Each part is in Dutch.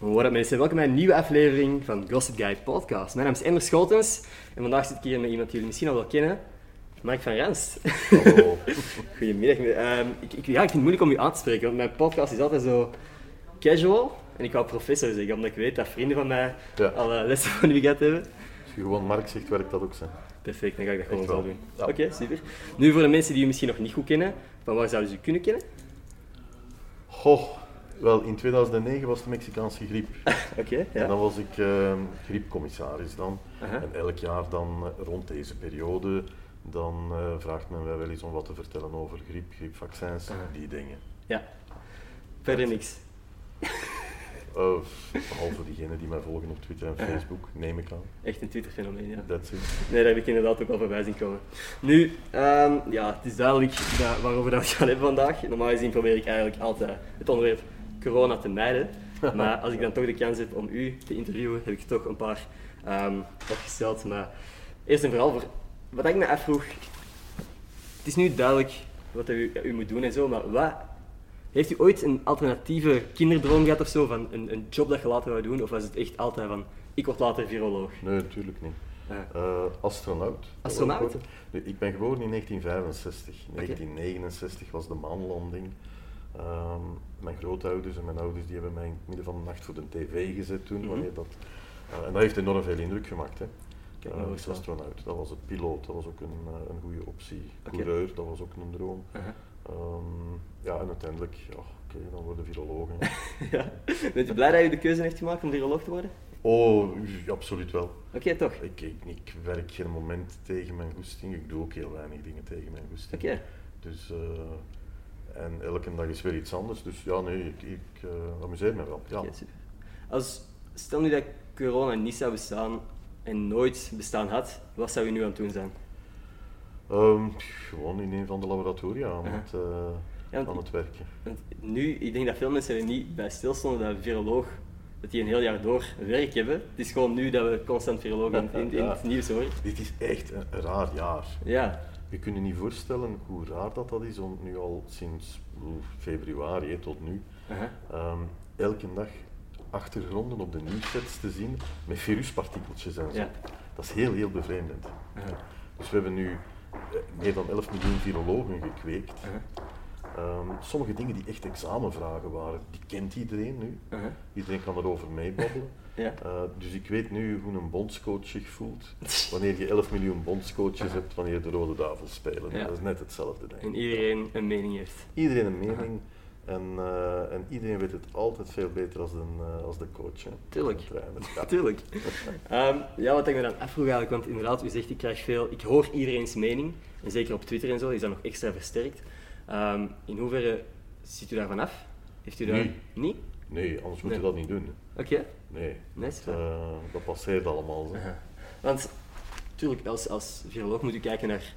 What up mensen, welkom bij een nieuwe aflevering van Gossip Guy Podcast. Mijn naam is Ender Scholtens en vandaag zit ik hier met iemand die jullie misschien al wel kennen. Mark van Rens. Goedemiddag. Ehm, ik, ik, ja, ik vind het moeilijk om u aan te spreken, want mijn podcast is altijd zo casual. En ik wou professor zeggen, omdat ik weet dat vrienden van mij Ja. al eh, lessen van u gehad hebben. Als je gewoon Mark zegt, werkt dat ook zijn. Perfect, dan ga ik dat gewoon zo doen. Ja. Oké, super. Nu voor de mensen die u misschien nog niet goed kennen, van waar zouden ze u kunnen kennen? Goh, wel in 2009 was de Mexicaanse griep. Oké, En ja. dan was ik eh, griepcommissaris dan. En elk jaar dan eh, rond deze periode, dan eh, vraagt men mij wel eens om wat te vertellen over griep, griepvaccins, Aha. die dingen. ja. Verder niks. Eh, behalve diegenen die mij volgen op Twitter en. Facebook, neem ik aan. Echt een Twitter-fenomeen, ja. That's it. Nee, daar heb ik inderdaad ook al voorbij zien komen. Nu, ehm, ja, het is duidelijk dat, waarover dat we gaan hebben vandaag. Normaal gezien probeer ik eigenlijk altijd het onderwerp corona te mijden. Maar als ik dan toch de kans heb om u te interviewen, heb ik toch een paar ehm opgesteld. Maar eerst en vooral, voor, wat ik me afvroeg, het is nu duidelijk wat u, u moet doen en zo, maar wat, heeft u ooit een alternatieve kinderdroom gehad of zo, van een, een job dat je later wou doen? Of was het echt altijd van, ik word later viroloog? Nee, natuurlijk niet. Eh, astronaut. Astronaut? Ik ben geboren in 1965. In 1969 was de maanlanding. Ehm, mijn grootouders en mijn ouders die hebben mij in het midden van de nacht voor de tv gezet toen. Mhm. wanneer dat, eh, en dat heeft enorm veel indruk gemaakt. Hè. Kijk, nou, wel. astronaut, dat was het. Piloot, dat was ook een, eh, een goede optie. Oké. Coureur, dat was ook een droom. Aha. Ehm, ja, en uiteindelijk, oké, dan worden virologen. Ja. Bent u blij dat u de keuze heeft gemaakt om viroloog te worden? oh, absoluut wel. Oké, toch? Ik, ik, ik werk geen moment tegen mijn goesting. Ik doe ook heel weinig dingen tegen mijn goesting. Oké. Dus, en elke dag is weer iets anders. Dus ja, nee, ik, ik eh, amuseer me wel. Ja. Als, stel nu dat corona niet zou bestaan en nooit bestaan had, wat zou u nu aan het doen zijn? Ehm, gewoon in een van de laboratoria aan, het, eh, Ja, aan het werken. Nu, ik denk dat veel mensen er niet bij stilstonden dat een viroloog, dat die een heel jaar door werk hebben. Het is gewoon nu dat we constant viroloog in, in, in Ja. het nieuws horen. Dit is echt een, een raar jaar. Ja, Je kunt je niet voorstellen hoe raar dat, dat is om nu al sinds februari hè, tot nu ehm, elke dag achtergronden op de nieuwssets te zien met viruspartikeltjes en zo. Ja. Dat is heel, heel bevreemdend. Dus we hebben nu eh, meer dan 11 miljoen virologen gekweekt. Ehm, sommige dingen die echt examenvragen waren, die kent iedereen nu. Iedereen kan erover meebabbelen. Ja. Eh, dus ik weet nu hoe een bondscoach zich voelt wanneer je 11 miljoen bondscoaches hebt wanneer de Rode Duivels spelen. Ja. Dat is net hetzelfde. Denk ik. En iedereen een mening heeft. Iedereen een mening en, eh, en iedereen weet het altijd veel beter als de, eh, als de coach. Hè. Tuurlijk. Ja. Tuurlijk. Ehm, ja, wat ik me dan afvroeg eigenlijk, want inderdaad, u zegt ik krijg veel, ik hoor iedereen's mening, en zeker op Twitter en zo, is dat nog extra versterkt. Ehm, in hoeverre ziet u daarvan af? Heeft u daar... Nee. Niet? Nee, anders moet je Nee. dat niet doen. Oké. Nee, Nee, is dat, eh, dat passeert allemaal. Zo. Want, natuurlijk, als, als viroloog moet u kijken naar,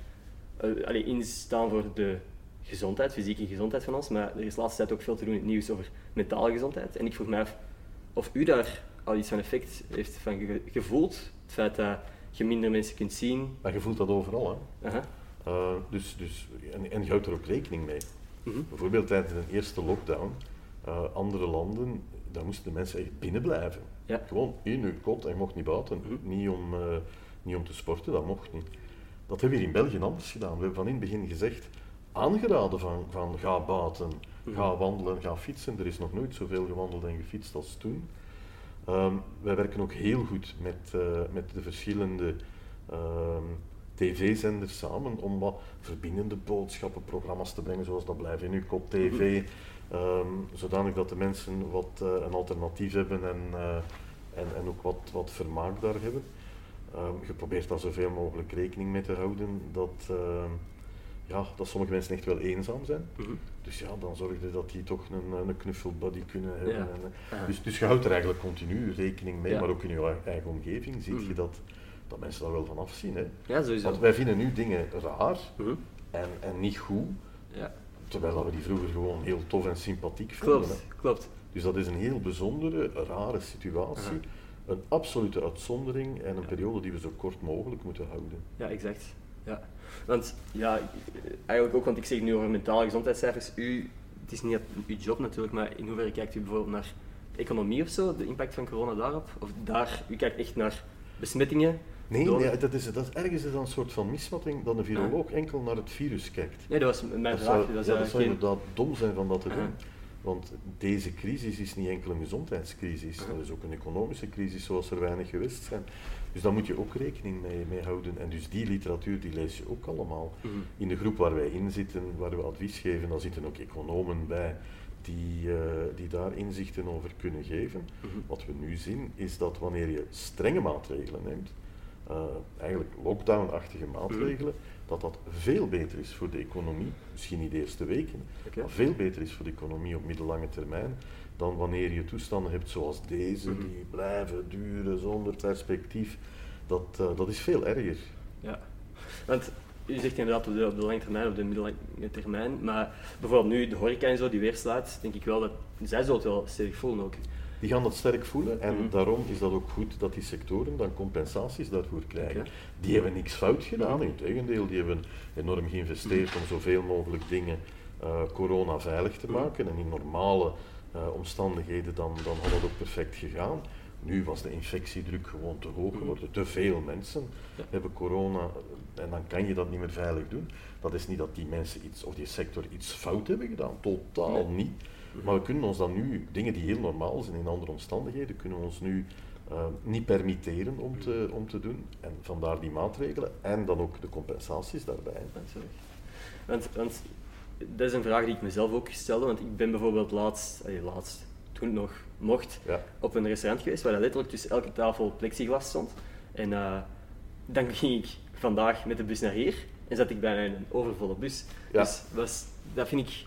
uh, allee, instaan voor de gezondheid, fysieke gezondheid van ons, maar er is de laatste tijd ook veel te doen in het nieuws over mentale gezondheid. En ik vroeg me af of u daar al iets van effect heeft van ge- gevoeld, het feit dat je minder mensen kunt zien. Maar je voelt dat overal. Hè. Eh, dus, dus, en, en je houdt er ook rekening mee. Mhm. Bijvoorbeeld tijdens de eerste lockdown, eh, andere landen, daar moesten de mensen echt binnen blijven. Ja. Gewoon in uw kot en je mocht niet buiten. Mhm. Niet, om, eh, niet om te sporten, dat mocht niet. Dat hebben we hier in België anders gedaan. We hebben van in het begin gezegd, aangeraden van, van ga buiten, Mhm. ga wandelen, ga fietsen. Er is nog nooit zoveel gewandeld en gefietst als toen. Ehm, wij werken ook heel goed met, eh, met de verschillende ehm, tv-zenders samen om wat verbindende boodschappen, programma's te brengen, zoals dat blijven in uw kop tv, ehm, zodanig dat de mensen wat eh, een alternatief hebben en, eh, en, en ook wat, wat vermaak daar hebben. Ehm, je probeert daar zoveel mogelijk rekening mee te houden dat, ehm, ja, dat sommige mensen echt wel eenzaam zijn. Mhm. Dus ja, dan zorg je dat die toch een, een knuffelbuddy kunnen hebben. Ja. En, eh, dus, dus je houdt er eigenlijk continu rekening mee, Ja. maar ook in je eigen omgeving zie Mhm. je dat, dat mensen daar wel van afzien. Hè. Ja, sowieso. Want wij vinden nu dingen raar Mhm. en, en niet goed, Ja. Terwijl we die vroeger gewoon heel tof en sympathiek vonden. hè. Klopt, klopt. Dus dat is een heel bijzondere, rare situatie. Een absolute uitzondering en een periode die we zo kort mogelijk moeten houden. Ja, exact. Ja. Want ja, eigenlijk ook, want ik zeg nu over mentale gezondheidscijfers. U, het is niet uw job natuurlijk, maar in hoeverre kijkt u bijvoorbeeld naar economie of zo, de impact van corona daarop? Of daar, u kijkt echt naar besmettingen? Nee, door- nee dat is, dat is ergens is een soort van misvatting dat een viroloog enkel naar het virus kijkt. Nee, dat was mijn Dat vraag. zou, Dat ja, dat zou geen... inderdaad dom zijn van dat te doen. Want deze crisis is niet enkel een gezondheidscrisis, dat is ook een economische crisis zoals er weinig geweest zijn. Dus daar moet je ook rekening mee, mee houden. En dus die literatuur die lees je ook allemaal. Mhm. In de groep waar wij in zitten, waar we advies geven, daar zitten ook economen bij die, eh, die daar inzichten over kunnen geven. Mhm. Wat we nu zien is dat wanneer je strenge maatregelen neemt, eh, eigenlijk lockdown-achtige maatregelen, dat dat veel beter is voor de economie, misschien niet de eerste weken, maar veel beter is voor de economie op middellange termijn dan wanneer je toestanden hebt zoals deze, Mhm. die blijven duren zonder perspectief. Dat, eh, dat is veel erger. Ja, want u zegt inderdaad op de, op de lange termijn, op de middellange termijn, maar bijvoorbeeld nu de horeca en zo die weer slaat, denk ik wel dat zij zullen het wel sterk voelen ook. Die gaan dat sterk voelen en Mhm. daarom is dat ook goed dat die sectoren dan compensaties daarvoor krijgen. Die hebben niks fout gedaan, Mhm. integendeel, die hebben enorm geïnvesteerd om zoveel mogelijk dingen eh, corona veilig te Mhm. maken. En in normale eh, omstandigheden dan, dan had dat ook perfect gegaan. Nu was de infectiedruk gewoon te hoog Mhm. geworden. Te veel mensen hebben corona en dan kan je dat niet meer veilig doen. Dat is niet dat die mensen iets, of die sector iets fout hebben gedaan, totaal Nee. niet. Maar we kunnen ons dan nu, dingen die heel normaal zijn in andere omstandigheden, kunnen we ons nu eh, niet permitteren om te, om te doen. En vandaar die maatregelen en dan ook de compensaties daarbij. Want, want dat is een vraag die ik mezelf ook stelde, want ik ben bijvoorbeeld laatst, allee, laatst toen het nog mocht, Ja. op een restaurant geweest waar letterlijk tussen elke tafel plexiglas stond. En eh, dan ging ik vandaag met de bus naar hier en zat ik bijna in een overvolle bus. Ja. Dus was, dat vind ik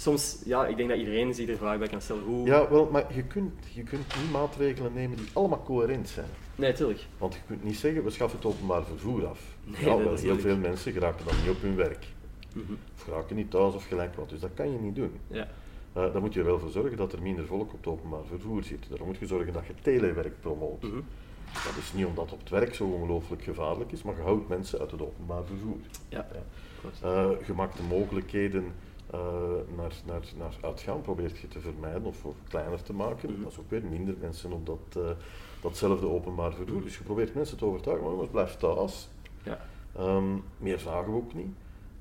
soms, ja, ik denk dat iedereen zich er vraag bij kan stellen. Hoe... Ja, wel, maar je kunt, je kunt niet maatregelen nemen die allemaal coherent zijn. Nee, tuurlijk. Want je kunt niet zeggen, we schaffen het openbaar vervoer af. Nee, ja, wel, heel veel mensen geraken dan niet op hun werk. Mhm. Of geraken niet thuis of gelijk wat. Dus dat kan je niet doen. Ja. Eh dan moet je er wel voor zorgen dat er minder volk op het openbaar vervoer zit. Daarom moet je zorgen dat je telewerk promoot. Mhm. Dat is niet omdat op het werk zo ongelooflijk gevaarlijk is, maar je houdt mensen uit het openbaar vervoer. Ja. Ja. Eh, je maakt de mogelijkheden eh, naar, naar, naar uitgaan, probeert je te vermijden of, of kleiner te maken. Mhm. Dat is ook weer minder mensen op dat, eh, datzelfde openbaar vervoer. Dus je probeert mensen te overtuigen, maar jongens, blijf thuis. Ja. Ehm, meer vragen we ook niet.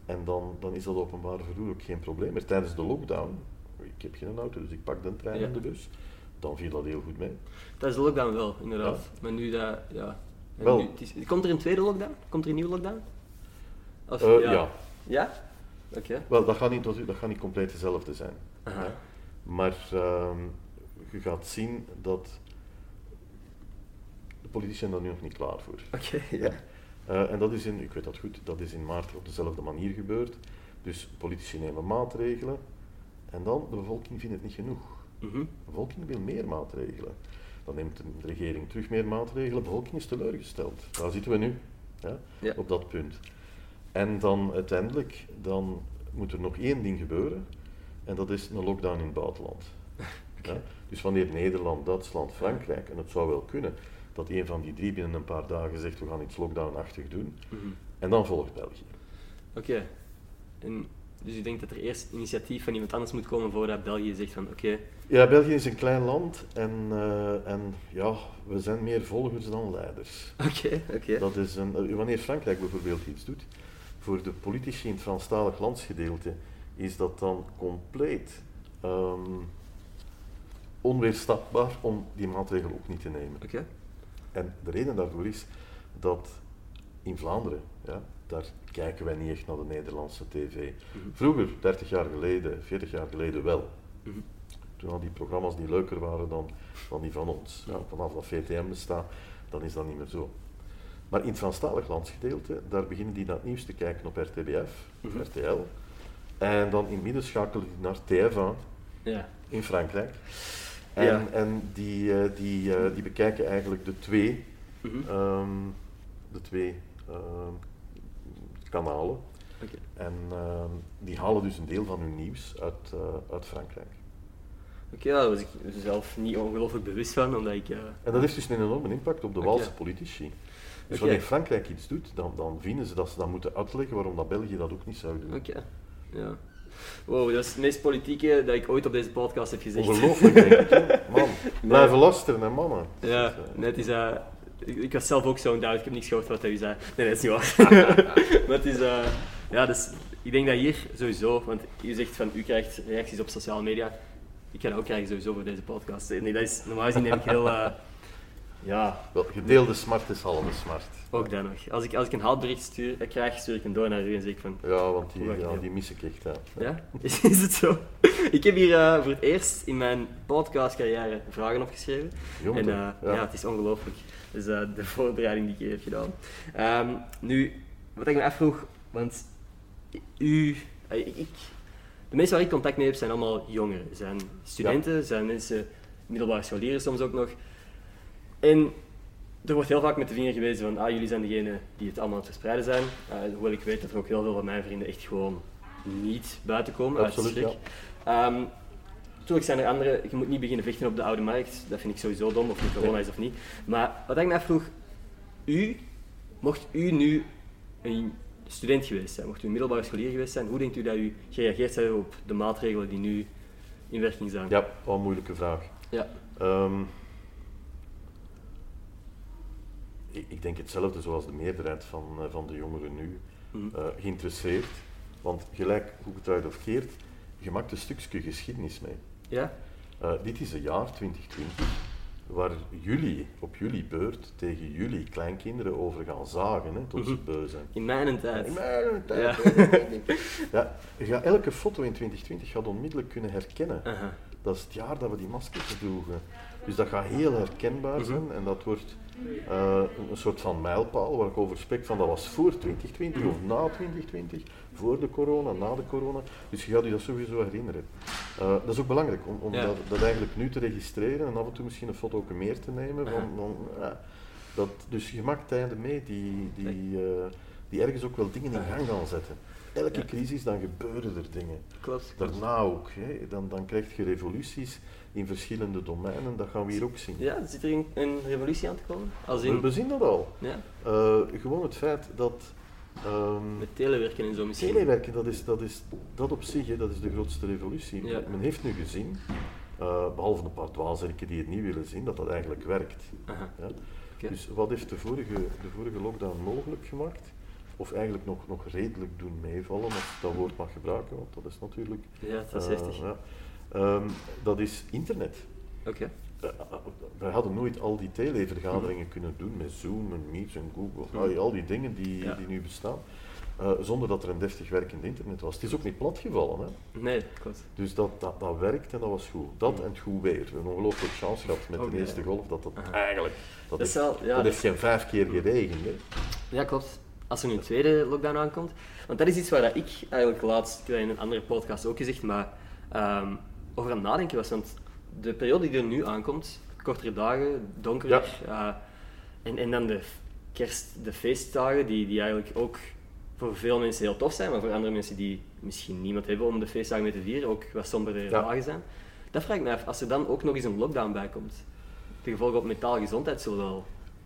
En dan, dan is dat openbaar vervoer ook geen probleem meer. Tijdens de lockdown, ik heb geen auto, dus ik pak de trein Ja. en de bus, dan viel dat heel goed mee. Is de lockdown wel, inderdaad. Maar nu dat, ja. Wel. nu- het is- komt er een tweede lockdown? Komt er een nieuwe lockdown? Of, Eh, ja. Ja? Oké. Wel, dat gaat niet, dat gaat niet compleet hetzelfde zijn. Aha. Maar ehm, je gaat zien dat de politici zijn daar nu nog niet klaar voor. Oké, ja. Eh, en dat is in, ik weet dat goed, dat is in maart op dezelfde manier gebeurd. Dus politici nemen maatregelen en dan de bevolking vindt het niet genoeg. Mhm. De bevolking wil meer maatregelen. Dan neemt de regering terug meer maatregelen, de bevolking is teleurgesteld. Daar zitten we nu, ja, Ja. op dat punt. En dan uiteindelijk, dan moet er nog één ding gebeuren, en dat is een lockdown in het buitenland. Ja? Dus wanneer Nederland, Duitsland, Frankrijk, en het zou wel kunnen, dat een van die drie binnen een paar dagen zegt we gaan iets lockdown-achtig doen, Mhm. en dan volgt België. Oké. En Dus u denkt dat er eerst initiatief van iemand anders moet komen voordat België zegt van oké, Ja, België is een klein land en, eh, en ja, we zijn meer volgers dan leiders. oké, oké. Dat is een, eh, wanneer Frankrijk bijvoorbeeld iets doet, voor de politici in het Franstalig landsgedeelte, is dat dan compleet ehm, onweerstaanbaar om die maatregel ook niet te nemen. Oké. En de reden daarvoor is dat in Vlaanderen, ja, daar kijken wij niet echt naar de Nederlandse tv. Mhm. Vroeger, 30 jaar geleden, 40 jaar geleden wel. Mhm. Toen hadden die programma's die leuker waren dan, dan die van ons. Ja, vanaf dat VTM bestaat, dan is dat niet meer zo. Maar in het Franstalig landsgedeelte, daar beginnen die naar het nieuws te kijken op RTBF, of Mhm. RTL. En dan in het midden schakelen die naar TF1 Ja. in Frankrijk. En, Ja. en die, eh, die, eh, die bekijken eigenlijk de twee, Mhm. ehm, de twee ehm, kanalen. En ehm, die halen dus een deel van hun nieuws uit, eh, uit Frankrijk. Oké, daar was ik zelf niet ongelooflijk bewust van, omdat ik... En dat heeft dus een enorme impact op de Oké. Waalse politici. Dus Oké. wanneer Frankrijk iets doet, dan, dan vinden ze dat ze dan moeten uitleggen waarom dat België dat ook niet zou doen. Oké, ja. Wow, dat is het meest politieke dat ik ooit op deze podcast heb gezegd. Ongelooflijk, denk ik. hè. Man, blijven lasteren, hè, mannen. Ja, net is eh, ik, ik was zelf ook zo'n doubt, ik heb niks gehoord wat hij zei. Nee, dat is niet waar. maar het is, eh, ja, dus ik denk dat hier sowieso, want u zegt van u krijgt reacties op sociale media. Ik ga dat ook krijgen sowieso voor deze podcast. Nee, dat is normaal gezien neem ik heel, eh, ja, Wel, gedeelde smart is halve smart. ook dat nog. Als ik, als ik een haatbericht stuur, eh, krijg, stuur ik een door naar u en zeg ik van, Ja, want die, ja, die mis ik echt. Ja. Ja? Is, is het zo? Ik heb hier eh, voor het eerst in mijn podcastcarrière vragen opgeschreven. Jongen, en eh, ja. ja. het is ongelooflijk. Dus eh, de voorbereiding die ik heb gedaan. Ehm, nu, wat ik me afvroeg, want u, ik, ik- de mensen waar ik contact mee heb zijn allemaal jongeren. Zijn studenten, zijn mensen, middelbare scholieren soms ook nog. En er wordt heel vaak met de vinger gewezen van, ah, jullie zijn degene die het allemaal aan het verspreiden zijn. Eh, hoewel ik weet dat er ook heel veel van mijn vrienden echt gewoon niet buiten komen uit Absoluut, schrik. Ehm, Natuurlijk zijn er andere, je moet niet beginnen vechten op de oude markt, dat vind ik sowieso dom, of het corona is of niet. Maar wat ik me afvroeg, u, mocht u nu een student geweest zijn, mocht u een middelbare scholier geweest zijn, hoe denkt u dat u gereageerd zou hebben op de maatregelen die nu in werking zijn? Ja, wel een moeilijke vraag. Ja. Ehm, ik, ik denk hetzelfde zoals de meerderheid van, eh, van de jongeren nu. Mhm. eh, geïnteresseerd. Want gelijk hoe het uit of keert, je maakt een stukje geschiedenis mee. Ja? Eh, dit is een jaar 2020 waar jullie op jullie beurt tegen jullie kleinkinderen over gaan zagen hè, tot ze Mhm. beu zijn. In mijn tijd. In mijn tijd, Ja. Ja, je gaat elke foto in 2020 gaat onmiddellijk kunnen herkennen. Dat is het jaar dat we die maskers droegen. Dus dat gaat heel herkenbaar zijn en dat wordt eh, een, soort van mijlpaal waar ik over spreek van dat was voor 2020 of na 2020, voor de corona, na de corona. Dus je gaat je dat sowieso herinneren. Eh, dat is ook belangrijk om, om Ja. dat, dat eigenlijk nu te registreren en af en toe misschien een foto ook meer te nemen. Van, ja, dat, dus je maakt tijden mee die, die, eh, die ergens ook wel dingen in gang gaan zetten. Elke crisis, dan gebeuren er dingen. Klopt. Daarna ook. Hè. Dan, dan krijg je revoluties in verschillende domeinen. Dat gaan we hier ook zien. Ja, zit er een, een revolutie aan te komen? Als We, in, we zien dat al. ja, Eh, gewoon het feit dat ehm met telewerken en zo misschien. telewerken, dat, is, dat, is, dat op zich hè, dat is de grootste revolutie. Ja. Men heeft nu gezien, eh, behalve een paar dwaalzerken die het niet willen zien, dat dat eigenlijk werkt. Aha. Ja. Dus wat heeft de vorige, de vorige lockdown mogelijk gemaakt? Of eigenlijk nog, nog redelijk doen meevallen, als ik dat woord mag gebruiken, want dat is natuurlijk... Ja, dat is heftig. ja. Ehm, dat is internet. Oké. Eh, eh, wij hadden nooit al die televergaderingen kunnen doen met Zoom en Meet en Google, Mhm. al die- dingen die, Ja. die nu bestaan, eh, zonder dat er een deftig werkend internet was. Het is ook niet platgevallen, hè? Nee, klopt. dus dat, dat, dat werkt en dat was goed. Dat Mhm. en het goed weer. We hebben ongelooflijk chance gehad met Ook, de eerste golf, dat dat Aha. eigenlijk, dat, is heeft, wel, ja, dat heeft geen vijf keer geregend. Hè? Ja, klopt. Als er nu een tweede lockdown aankomt. Want dat is iets waar ik eigenlijk laatst, ik in een andere podcast ook gezegd, maar ehm, over aan het nadenken was. Want de periode die er nu aankomt, kortere dagen, donkerder, en, en dan de kerst, de feestdagen, die, die eigenlijk ook voor veel mensen heel tof zijn, maar voor andere mensen die misschien niemand hebben om de feestdagen mee te vieren, ook wat sombere Ja. dagen zijn. Dat vraag ik me af, als er dan ook nog eens een lockdown bij komt, de gevolgen op mentale gezondheid zullen wel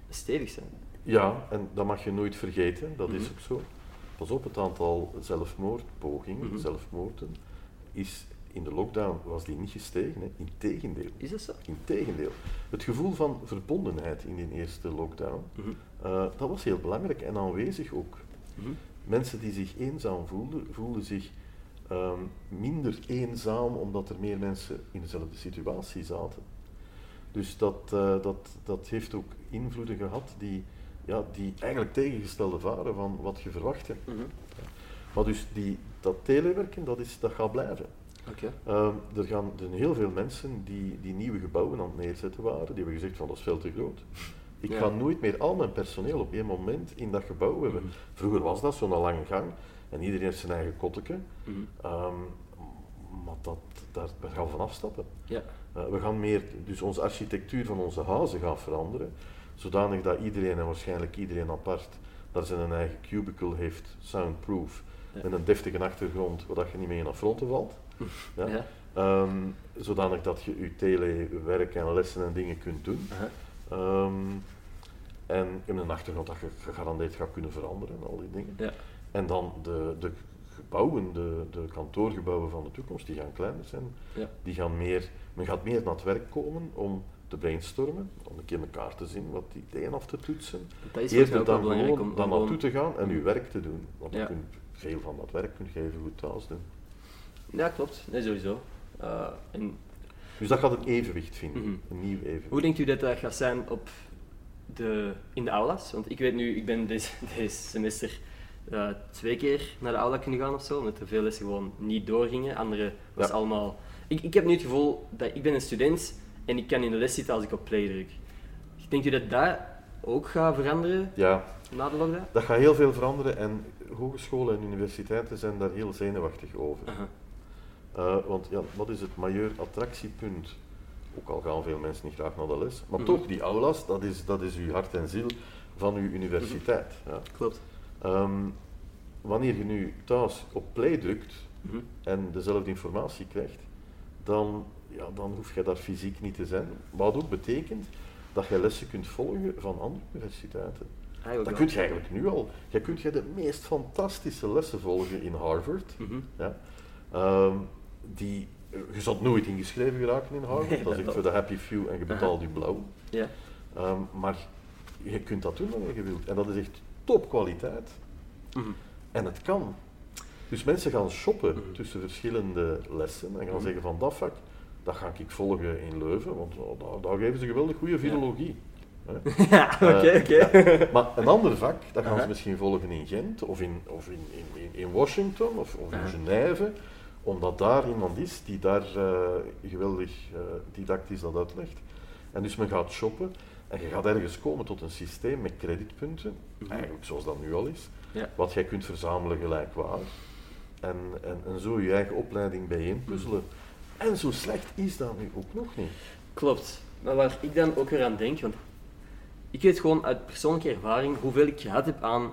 stevig zijn. Ja, en dat mag je nooit vergeten, dat is Mhm. ook zo. Pas op, het aantal zelfmoordpogingen, Mhm. zelfmoorden, is in de lockdown was die niet gestegen. Hè. Integendeel. Is dat zo? Integendeel. Het gevoel van verbondenheid in die eerste lockdown, Mhm. eh, dat was heel belangrijk en aanwezig ook. Mhm. Mensen die zich eenzaam voelden, voelden zich ehm, minder eenzaam omdat er meer mensen in dezelfde situatie zaten. Dus dat, eh, dat, dat heeft ook invloeden gehad die, ja, die eigenlijk tegengestelde waren van wat je verwachtte. Mhm. Maar dus die, dat telewerken, dat, is, dat gaat blijven. Oké. Ehm, er gaan er zijn heel veel mensen die, die nieuwe gebouwen aan het neerzetten waren, die hebben gezegd van dat is veel te groot. Ik Ja. ga nooit meer al mijn personeel op één moment in dat gebouw hebben. Mhm. Vroeger was dat zo'n lange gang en iedereen heeft zijn eigen kotteke. Mhm. Ehm, maar dat, daar, daar gaan we van afstappen. Ja. Eh, we gaan meer, dus onze architectuur van onze huizen gaat veranderen, zodanig dat iedereen en waarschijnlijk iedereen apart daar zijn een eigen cubicle heeft, soundproof, Ja. met een deftige achtergrond, waar je niet mee in affronten valt. Ja. Ja. Ehm, zodanig dat je je telewerk en lessen en dingen kunt doen. Ehm, en in een achtergrond dat je gegarandeerd gaat kunnen veranderen, al die dingen. Ja. En dan de, de gebouwen, de, de kantoorgebouwen van de toekomst, die gaan kleiner zijn. Ja. Die gaan meer, men gaat meer naar het werk komen om te brainstormen, om een keer elkaar te zien, wat die ideeën af te toetsen. Dat is Eerder dan gewoon om, dan naartoe te gaan en uw werk te doen. Want je kunt, veel van dat werk kun je even goed thuis doen. Ja, klopt. Nee, sowieso. Uh, en Dus dat gaat een evenwicht vinden, Mhm. een nieuw evenwicht. hoe denkt u dat dat gaat zijn op de, in de aulas? Want ik weet nu, ik ben deze, deze semester uh, twee keer naar de aula kunnen gaan of zo, omdat er veel lessen gewoon niet doorgingen. Andere was Ja. allemaal... Ik, ik heb nu het gevoel dat ik ben een student en ik kan in de les zitten als ik op play druk. Denkt u dat dat ook gaat veranderen Ja, na de lockdown? dat gaat heel veel veranderen en hogescholen en universiteiten zijn daar heel zenuwachtig over. Uh, want ja, wat is het majeur attractiepunt? Ook al gaan veel mensen niet graag naar de les, maar Mhm. toch, die aulas, dat is, dat is uw hart en ziel van uw universiteit. Ja. Klopt. Ehm, wanneer je nu thuis op play drukt Mhm. en dezelfde informatie krijgt, dan, ja, dan hoef je daar fysiek niet te zijn. Wat ook betekent dat je lessen kunt volgen van andere universiteiten. Ah, ook Dat kun je eigenlijk nu al. Je kunt je de meest fantastische lessen volgen in Harvard. Mhm. Ja. Ehm, die, je zult nooit ingeschreven geraken in Harvard, Nee, dat is voor de happy few en je betaalt je blauw. Ja. Ehm, maar je kunt dat doen wanneer je wilt. En dat is echt topkwaliteit. Mhm. En het kan. Dus mensen gaan shoppen Mhm. tussen verschillende lessen en gaan Mhm. zeggen van dat vak, dat ga ik volgen in Leuven, want oh, daar, daar geven ze geweldig goede filologie. Ja, oké, Eh, oké. ja. Maar een ander vak, dat gaan ze misschien volgen in Gent of in, of in, in, in- in Washington of, of in Aha. Genève, omdat daar iemand is die daar eh, geweldig eh, didactisch dat uitlegt. En dus men gaat shoppen en je gaat ergens komen tot een systeem met creditpunten, Mhm. eigenlijk zoals dat nu al is, Ja. wat jij kunt verzamelen gelijkwaar. En, en, en zo je eigen opleiding bijeenpuzzelen. En zo slecht is dat nu ook nog niet. Klopt. Maar waar ik dan ook weer aan denk, want ik weet gewoon uit persoonlijke ervaring hoeveel ik gehad heb aan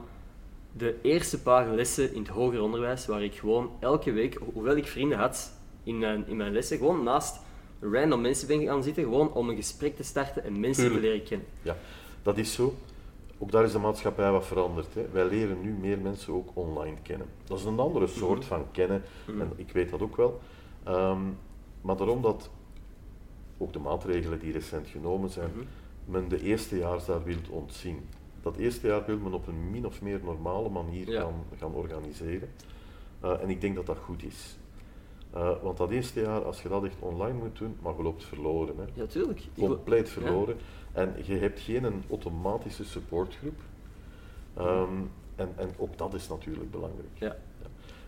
de eerste paar lessen in het hoger onderwijs, waar ik gewoon elke week, ho- hoeveel ik vrienden had in mijn, in mijn lessen, gewoon naast random mensen ben gaan zitten, gewoon om een gesprek te starten en mensen Tuurlijk. te leren kennen. Ja, dat is zo. Ook daar is de maatschappij wat veranderd. Hè. Wij leren nu meer mensen ook online kennen. Dat is een andere soort Mhm. van kennen, Mhm. en ik weet dat ook wel. Ehm, maar daarom dat ook de maatregelen die recent genomen zijn, Mhm. men de eerstejaars daar wil ontzien. Dat eerste jaar wil men op een min of meer normale manier Ja. gaan, gaan organiseren. Eh, en ik denk dat dat goed is. Eh, want dat eerste jaar, als je dat echt online moet doen, maar je loopt verloren. Hè. Ja, tuurlijk. Compleet verloren. En je hebt geen een automatische supportgroep. Ehm, en, en ook dat is natuurlijk belangrijk. Ja.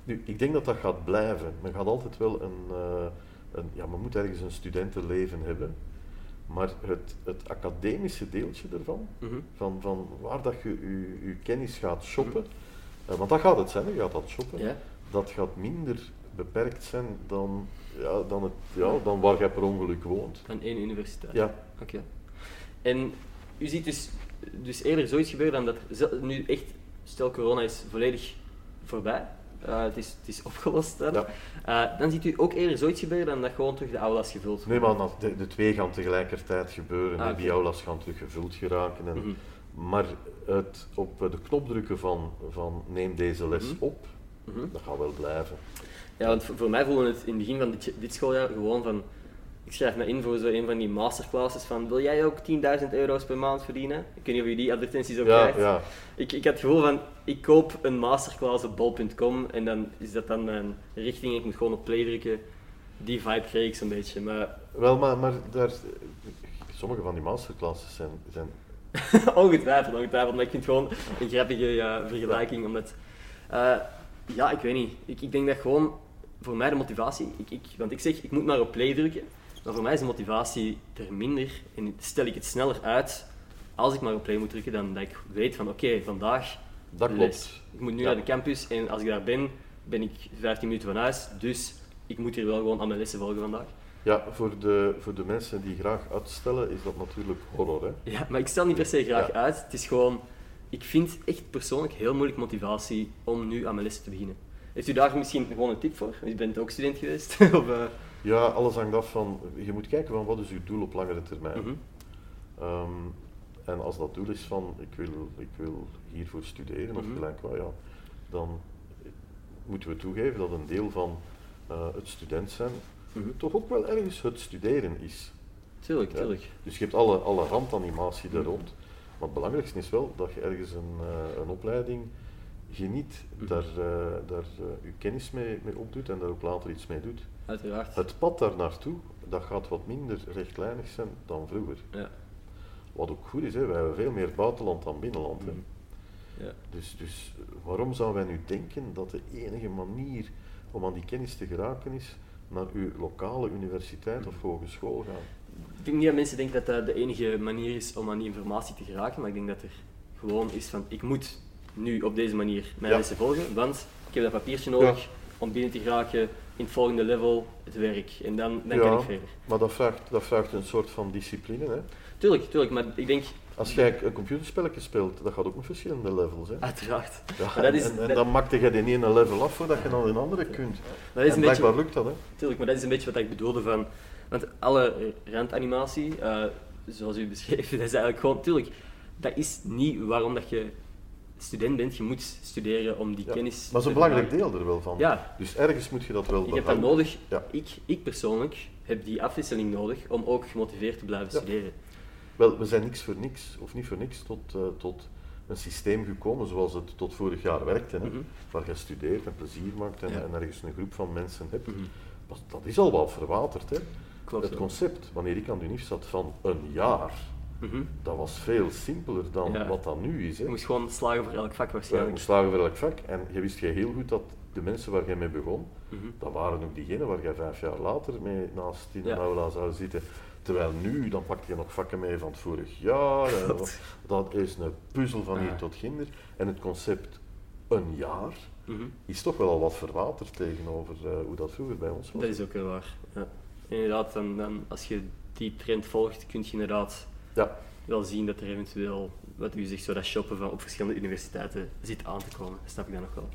Nu, ik denk dat dat gaat blijven. Men gaat altijd wel een, eh, een ja, men moet ergens een studentenleven hebben. Maar het, het academische deeltje ervan, Mhm. van, van waar dat je je, je kennis gaat shoppen, eh, want dat gaat het zijn, je gaat dat shoppen, dat gaat minder beperkt zijn dan, ja, dan, het, ja, dan waar jij per ongeluk woont. Van één universiteit. Ja, Oké. En u ziet dus, dus eerder zoiets gebeuren dan dat nu echt, stel corona is volledig voorbij, eh, het, is, het is opgelost Ja. Eh, dan ziet u ook eerder zoiets gebeuren dan dat gewoon terug de aulas gevuld Nee, worden. maar dat- de, de twee gaan tegelijkertijd gebeuren. Ah. Die aulas gaan terug gevuld geraken. En, Mhm. Maar het op de knop drukken van, van neem deze les Mhm. op, Mhm. dat gaat wel blijven. Ja, want voor, voor mij voelde het in het begin van dit, dit schooljaar gewoon van, ik schrijf me in voor zo een van die masterclasses van, wil jij ook 10.000 euro's per maand verdienen? Ik weet niet of je die advertenties ook Ja, krijgt. ja. Ik, ik had het gevoel van, ik koop een masterclass op bol.com en dan is dat dan mijn richting. Ik moet gewoon op play drukken. Die vibe kreeg ik zo'n beetje. Maar Wel, maar, maar daar, sommige van die masterclasses zijn, zijn ongetwijfeld, ongetwijfeld. Maar ik vind het gewoon een grappige ja, vergelijking. Omdat, eh, ja, ik weet niet. Ik, ik denk dat gewoon voor mij de motivatie... Ik, ik, want ik zeg, ik moet maar op play drukken. Maar voor mij is de motivatie er minder. En stel ik het sneller uit als ik maar op play moet drukken, dan dat ik weet van oké, vandaag Dat les. klopt. Ik moet nu Ja. naar de campus en als ik daar ben, ben ik 15 minuten van huis. Dus ik moet hier wel gewoon aan mijn lessen volgen vandaag. Ja, voor de, voor de mensen die graag uitstellen is dat natuurlijk horror. Hè? Ja, maar ik stel niet per se graag Ja. uit. Het is gewoon, ik vind echt persoonlijk heel moeilijk motivatie om nu aan mijn lessen te beginnen. Heeft u daar misschien gewoon een tip voor? U bent ook student geweest. of, eh, Ja, alles hangt af van, je moet kijken van wat is uw doel op langere termijn. Ehm, en als dat doel is van ik wil, ik wil hiervoor studeren of Mhm. gelijk wat, ja, dan moeten we toegeven dat een deel van eh, het student zijn Mhm. toch ook wel ergens het studeren is. Tuurlijk, Ja. tuurlijk. Dus je hebt alle, alle randanimatie daar Mhm. rond. Maar het belangrijkste is wel dat je ergens een, eh, een opleiding geniet, daar, eh, daar je kennis mee, mee opdoet en daar ook later iets mee doet. Uiteraard. Het pad daar naartoe, dat gaat wat minder rechtlijnig zijn dan vroeger. Ja. Wat ook goed is, hè. wij hebben veel meer buitenland dan binnenland. Hè. Mhm. Ja. Dus, dus waarom zouden wij nu denken dat de enige manier om aan die kennis te geraken is naar uw lokale universiteit of hogeschool gaan? Ik denk niet dat mensen denken dat dat de enige manier is om aan die informatie te geraken, maar ik denk dat er gewoon is van, ik moet nu op deze manier mijn Ja. lessen volgen, want ik heb dat papiertje nodig om binnen te geraken in het volgende level, het werk. En dan, dan kan ik verder. maar dat vraagt, dat vraagt een soort van discipline. Hè. Tuurlijk, tuurlijk, maar ik denk, Als jij een computerspelletje speelt, dat gaat ook met verschillende levels. Hè. uiteraard. Ja, maar dat is- en, en dat- dan maakte je die ene level af voordat je naar een andere kunt. Maar dat is en een beetje, lukt dat. Hè. tuurlijk, maar dat is een beetje wat ik bedoelde van, want alle randanimatie, eh, zoals u beschreef, dat is eigenlijk gewoon, tuurlijk, dat is niet waarom dat je student bent, je moet studeren om die Ja, kennis Maar dat is een belangrijk deel er wel van. Ja. Dus ergens moet je dat wel Ik heb dat nodig. Ja. Ik, ik persoonlijk heb die afwisseling nodig om ook gemotiveerd te blijven studeren. Wel, we zijn niks voor niks, of niet voor niks, tot, eh, tot een systeem gekomen zoals het tot vorig jaar werkte. Hè? Mhm. Waar je studeert en plezier maakt en, ergens een groep van mensen hebt. Mhm. Dat, dat is al wat verwaterd. Hè? Klopt. Het wel. concept, wanneer ik aan de UNIF zat van een jaar, Mhm. dat was veel simpeler dan Ja. wat dat nu is. Hè? Je moest gewoon slagen voor elk vak waarschijnlijk. je slagen voor elk vak. En je wist je heel goed dat de mensen waar jij mee begon, Mhm. dat waren ook diegenen waar jij vijf jaar later mee naast in Ja. een aula zou zitten. Terwijl nu, dan pak je nog vakken mee van het vorig jaar. Klopt. dat is een puzzel van hier tot ginder. En het concept een jaar Mhm. is toch wel al wat verwaterd tegenover eh, hoe dat vroeger bij ons was. Dat is ook heel waar. Ja. Inderdaad, dan, dan, als je die trend volgt, kun je inderdaad Ja, wel zien dat er eventueel, wat u zegt, zo dat shoppen van op verschillende universiteiten zit aan te komen. Dat snap ik dan nog wel.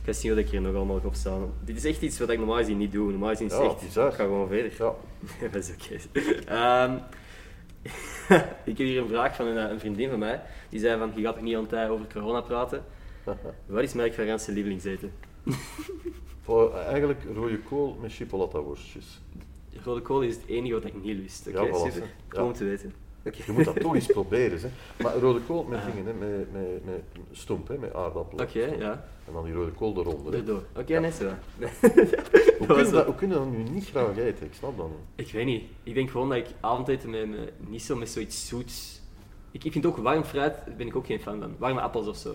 Ik ga zien wat ik hier nog allemaal op staan. Dit is echt iets wat ik normaal gezien niet doe. Normaal gezien is Ja, echt, bizar. ik ga gewoon verder. ja. Dat is oké. Ehm, ik heb hier een vraag van een, eh, een vriendin van mij. Die zei van, je gaat toch niet altijd over corona praten? Wat is Merk van Ranse lievelingseten? Voor, eh, eigenlijk rode kool met chipolata worstjes. Rode kool is het enige wat ik niet lust. Oké, Ja, voilà, super. Ja. om te weten. Oké. Je moet dat toch eens proberen. Hè. Maar rode kool met dingen, hè, met, met, met stomp, hè, met aardappelen. Oké, ja. En dan die rode kool eronder. Erdoor. Oké, Ja. net zo. Hoe was kun, je het. dat, hoe je dat nu niet graag eten? Ik snap dat niet. Ik weet niet. Ik denk gewoon dat ik avondeten met, niet zo met zoiets zoets... Ik, ik vind ook warm fruit, daar ben ik ook geen fan van. Warme appels of zo.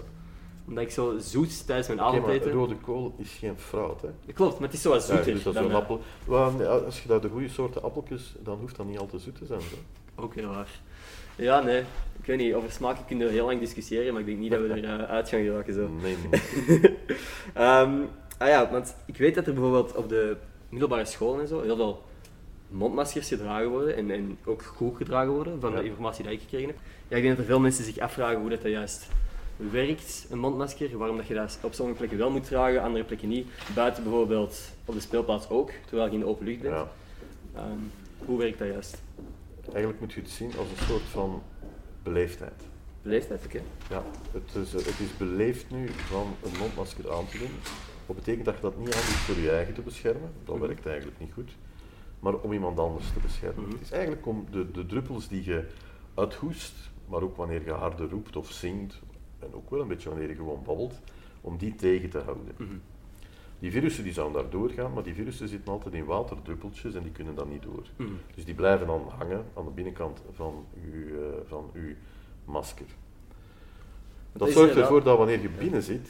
Omdat ik zo zoet tijdens mijn Oké, maar avondeten... rode kool is geen fruit. Hè. Klopt, maar het is zo wat Ja, zoeter. dus dat dan, eh, appel. Als je daar de goede soorten appeltjes, dan hoeft dat niet al te zoet te zijn. Hè. Ook heel waar. Ja, nee. Ik weet niet, over smaken kunnen we heel lang discussiëren, maar ik denk niet dat we er eh, uit gaan geraken zo. Nee, nee. Ehm, ah ja, want ik weet dat er bijvoorbeeld op de middelbare scholen en zo heel veel mondmaskers gedragen worden en, en ook goed gedragen worden van Ja. de informatie die ik gekregen heb. Ja, ik denk dat er veel mensen zich afvragen hoe dat, dat juist werkt, een mondmasker. Waarom dat je dat op sommige plekken wel moet dragen, andere plekken niet. Buiten bijvoorbeeld op de speelplaats ook, terwijl je in de open lucht bent. Ja. Ehm, hoe werkt dat juist? Eigenlijk moet je het zien als een soort van beleefdheid. Leeftijd, oké. Ja, het is, eh, het is beleefd nu van een mondmasker aan te doen. Dat betekent dat je dat niet aan doet voor je eigen te beschermen. Dat Mhm. werkt eigenlijk niet goed. Maar om iemand anders te beschermen. Mhm. Het is eigenlijk om de, de druppels die je uithoest, maar ook wanneer je harder roept of zingt, en ook wel een beetje wanneer je gewoon babbelt, om die tegen te houden. Mhm. Die virussen die zouden daar doorgaan, maar die virussen zitten altijd in waterdruppeltjes en die kunnen dan niet door. Mhm. Dus die blijven dan hangen aan de binnenkant van uw, eh, van uw masker. Dat zorgt ervoor dat wanneer je binnen zit,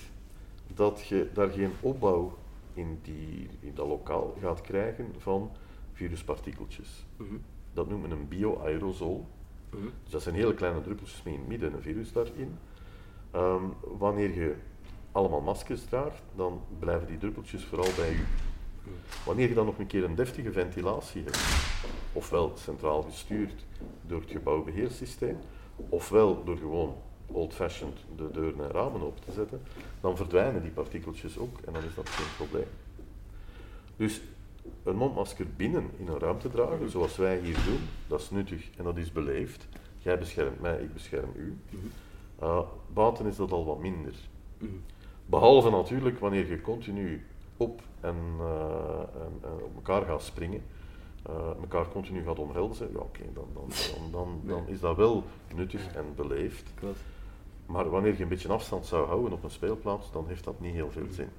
dat je daar geen opbouw in, die, in dat lokaal gaat krijgen van viruspartikeltjes. Mhm. Dat noemen we een bio-aerosol. Mhm. Dus dat zijn hele kleine druppeltjes met in het midden een virus daarin. Ehm, wanneer je allemaal maskers draagt, dan blijven die druppeltjes vooral bij u. Wanneer je dan nog een keer een deftige ventilatie hebt, ofwel centraal gestuurd door het gebouwbeheersysteem, ofwel door gewoon old-fashioned de deuren en ramen open te zetten, dan verdwijnen die partikeltjes ook en dan is dat geen probleem. Dus een mondmasker binnen in een ruimte dragen, zoals wij hier doen, dat is nuttig en dat is beleefd. Jij beschermt mij, ik bescherm u. Mhm. Uh, buiten is dat al wat minder. Behalve natuurlijk wanneer je continu op en, uh, en, en op elkaar gaat springen, uh, elkaar continu gaat omhelzen, ja oké, okay, dan, dan, dan, dan, dan, is dat wel nuttig en beleefd. Klopt. Maar wanneer je een beetje afstand zou houden op een speelplaats, dan heeft dat niet heel veel zin.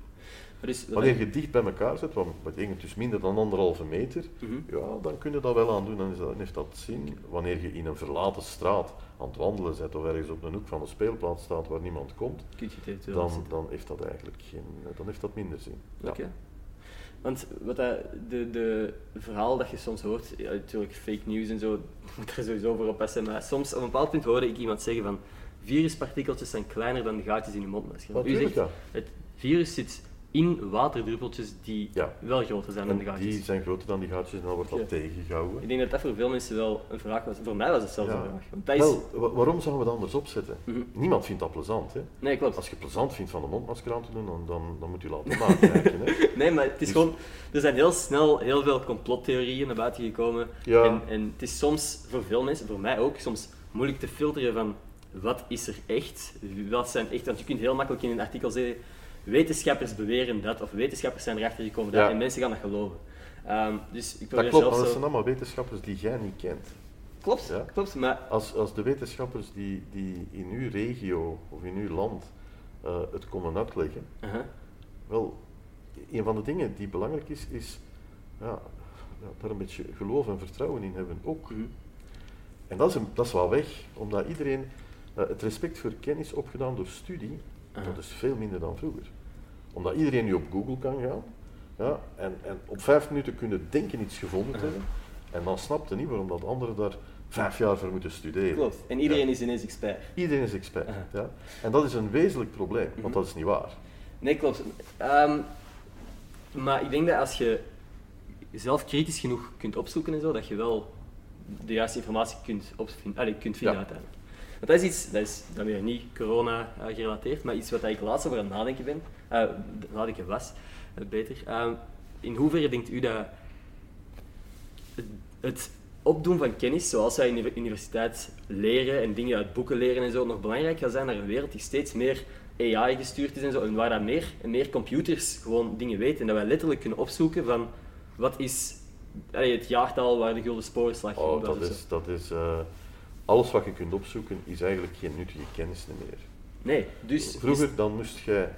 Wanneer je dicht bij elkaar zit, wat betekent dus minder dan anderhalve meter, Mhm. ja, dan kun je dat wel aan doen, dan, is dat, dan heeft dat zin. Wanneer je in een verlaten straat aan het wandelen bent of ergens op een hoek van de speelplaats staat waar niemand komt, dan, dan heeft dat eigenlijk geen, dan heeft dat minder zin. Ja. Want wat dat, de, de verhaal dat je soms hoort, ja, natuurlijk fake news en zo, moet er sowieso voor oppassen, maar soms op een bepaald punt hoorde ik iemand zeggen van viruspartikeltjes zijn kleiner dan de gaatjes in je mondmasker. U zegt, het virus zit in waterdruppeltjes die Ja. wel groter zijn dan de gaatjes. die zijn groter dan die gaatjes en dan wordt dat tegengehouden. Ik denk dat dat voor veel mensen wel een vraag was. Voor mij was het zelfs Ja. een vraag. Want dat is... Wel, waarom zouden we dat anders opzetten? Mhm. Niemand vindt dat plezant. Hè? Nee, klopt. Als je plezant vindt van de mondmasker aan te doen, dan, dan, dan moet je laten nakijken. Hè? Nee, maar het is Dus- gewoon... Er zijn heel snel heel veel complottheorieën naar buiten gekomen. Ja. En, en het is soms, voor veel mensen, voor mij ook, soms moeilijk te filteren van wat is er echt, wat zijn echt... Want je kunt heel makkelijk in een artikel zeggen, wetenschappers beweren dat, of wetenschappers zijn erachter gekomen dat, Ja. en mensen gaan dat geloven. Ehm, dus ik Dat klopt, maar dat zo... zijn allemaal wetenschappers die jij niet kent. Klopt, Ja. klopt, maar... Als, als de wetenschappers die, die in uw regio of in uw land eh, het komen uitleggen, wel, een van de dingen die belangrijk is, is ja, daar een beetje geloof en vertrouwen in hebben ook. Mhm. En dat is, een, dat is wel weg, omdat iedereen, eh, het respect voor kennis opgedaan door studie, Aha. dat is veel minder dan vroeger. Omdat iedereen nu op Google kan gaan, ja, en, en op vijf minuten kunnen denken iets gevonden te hebben, en dan snapt je niet waarom dat anderen daar vijf jaar voor moeten studeren. Klopt. En iedereen Ja. is ineens expert. Iedereen is expert. Aha. Ja? En dat is een wezenlijk probleem, Mhm. want dat is niet waar. Nee, klopt. Ehm, maar ik denk dat als je zelf kritisch genoeg kunt opzoeken en zo, dat je wel de juiste informatie kunt, allee, kunt vinden Ja. uiteindelijk. Want dat is iets, dat is dan weer niet corona eh, gerelateerd, maar iets wat ik laatst over aan het nadenken ben, eh, nadenken was, eh, beter. Ehm, in hoeverre denkt u dat het, het opdoen van kennis, zoals wij in de universiteit leren en dingen uit boeken leren en zo, nog belangrijk gaat zijn naar een wereld die steeds meer AI gestuurd is en zo, en waar dat meer en meer computers gewoon dingen weten en dat wij letterlijk kunnen opzoeken van wat is allee, het jaartal waar de gulden sporenslag Oh, was dat is, dat is, eh, alles wat je kunt opzoeken is eigenlijk geen nuttige kennis meer. Nee, dus... Vroeger dan moest jij,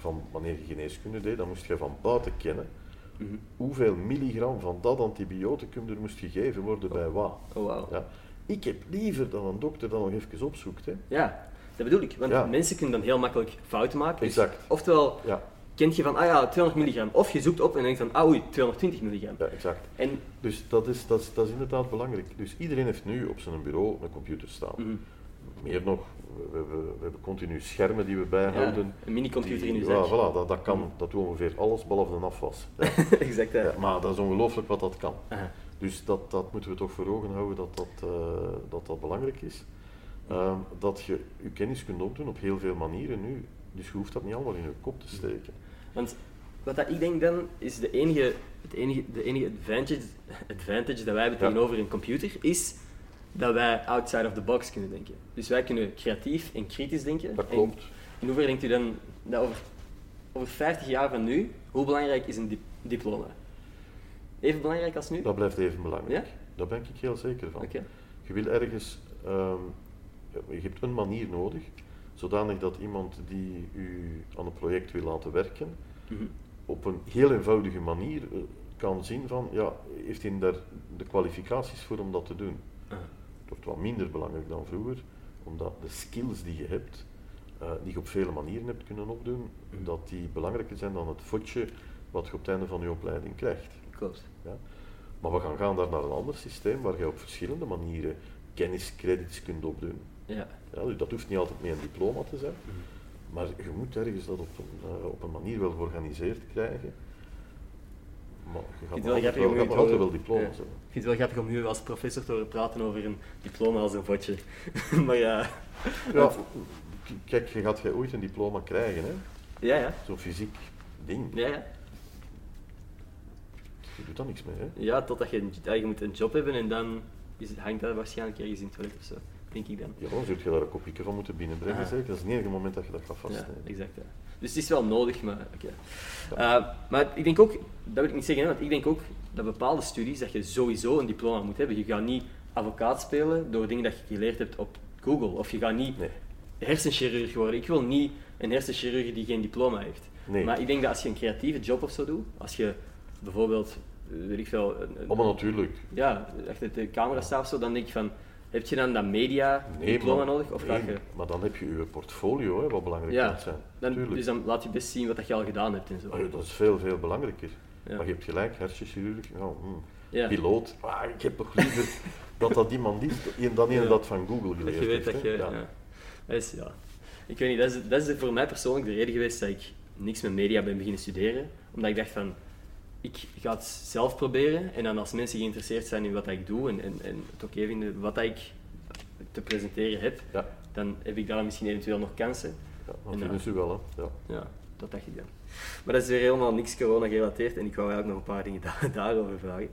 van, wanneer je geneeskunde deed, dan moest je van buiten kennen Mhm. hoeveel milligram van dat antibioticum er moest gegeven worden bij wat. Oh. Ja. Ik heb liever dat een dokter dat nog even opzoekt. Hè. Ja, dat bedoel ik. Want Ja. mensen kunnen dan heel makkelijk fouten maken. Dus. Oftewel, Ja, kent je van, ah ja, 200 milligram. Of je zoekt op en denkt van, ah oei, 220 milligram. ja, exact. En, Dus dat is, dat, is, dat is inderdaad belangrijk. Dus iedereen heeft nu op zijn bureau een computer staan. mhm. Meer nog, we, we, we hebben continu schermen die we bijhouden. Ja, een mini-computer in Die- uw ja, zak. voilà, dat, dat kan, dat doet ongeveer alles behalve een afwas. Exact. Ja, maar dat is ongelooflijk wat dat kan. Aha. Dus dat, dat moeten we toch voor ogen houden dat dat, eh, dat, dat belangrijk is. Ehm, dat je je kennis kunt opdoen op heel veel manieren nu. Dus je hoeft dat niet allemaal in je kop te steken. Want wat dat ik denk dan, is de enige, het enige, de enige advantage, advantage dat wij hebben Ja. tegenover een computer, is dat wij outside of the box kunnen denken. Dus wij kunnen creatief en kritisch denken. Dat En klopt. in hoeverre denkt u dan dat over, over 50 jaar van nu, hoe belangrijk is een dip- diploma? Even belangrijk als nu? Dat blijft even belangrijk. Ja? Daar ben ik heel zeker van. Oké. Je wil ergens, ehm, je hebt een manier nodig, zodanig dat iemand die u aan een project wil laten werken, Mhm. op een heel eenvoudige manier eh, kan zien van, ja, heeft hij daar de kwalificaties voor om dat te doen? Wordt wat minder belangrijk dan vroeger, omdat de skills die je hebt, eh, die je op vele manieren hebt kunnen opdoen, dat die belangrijker zijn dan het fotje wat je op het einde van je opleiding krijgt. Klopt. Ja? Maar we gaan gaan daar naar een ander systeem waar je op verschillende manieren kenniscredits kunt opdoen. Ja. Ja, dus dat hoeft niet altijd met een diploma te zijn, Mhm. maar je moet ergens dat op een, eh, op een manier wel georganiseerd krijgen. Maar je gaat wel altijd wel, gaat altijd diploma's Ja. hebben. Ik vind het wel grappig om u als professor te horen praten over een diploma als een vodje. maar ja. Ja, kijk, je gaat jij ooit een diploma krijgen, hè? Ja, ja. zo'n fysiek ding. Ja, ja. Je doet daar niks mee, hè? Ja, totdat je, je moet een job hebben en dan is het, hangt dat waarschijnlijk ergens in het toilet of zo, denk ik dan. Ja, dan zul je daar een kopieke van moeten binnenbrengen, Ah. zeker. Dat is het enige moment dat je dat gaat Ja, vastnemen. exact. Ja. Dus het is wel nodig, maar oké. Eh, maar ik denk ook, dat wil ik niet zeggen, want ik denk ook dat bepaalde studies dat je sowieso een diploma moet hebben. Je gaat niet advocaat spelen door dingen dat je geleerd hebt op Google. Of je gaat niet Nee. hersenchirurg worden. Ik wil niet een hersenchirurg die geen diploma heeft. Nee. Maar ik denk dat als je een creatieve job of zo doet, als je bijvoorbeeld, eh, weet ik veel, een, natuurlijk. ja, achter de camera staat of zo, dan denk ik van, heb je dan dat media diploma nodig? Of nee, ga je... maar dan heb je je portfolio, hè, wat belangrijk Ja, moet zijn. dan, dus dan laat je best zien wat dat je al gedaan hebt en zo. Ah, ja, dat is veel, veel belangrijker. Ja. Maar je hebt gelijk, hersenchirurg, hmm, Ja. piloot. Ah, ik heb toch liever dat dat iemand is dan Ja. dat van Google Dat geleerd je weet heeft. dat je... Ja. Dat is, ja. Ik weet niet, dat is, dat is voor mij persoonlijk de reden geweest dat ik niks met media ben beginnen studeren. Omdat ik dacht van, ik ga het zelf proberen. En dan als mensen geïnteresseerd zijn in wat ik doe en, en, en het oké vinden wat ik te presenteren heb, Ja, dan heb ik daar misschien eventueel nog kansen. ja, dat En, vinden ze wel. Hè. Ja. Ja, dat dacht ik dan. Maar dat is weer helemaal niks corona gerelateerd en ik wou eigenlijk nog een paar dingen da- daarover vragen.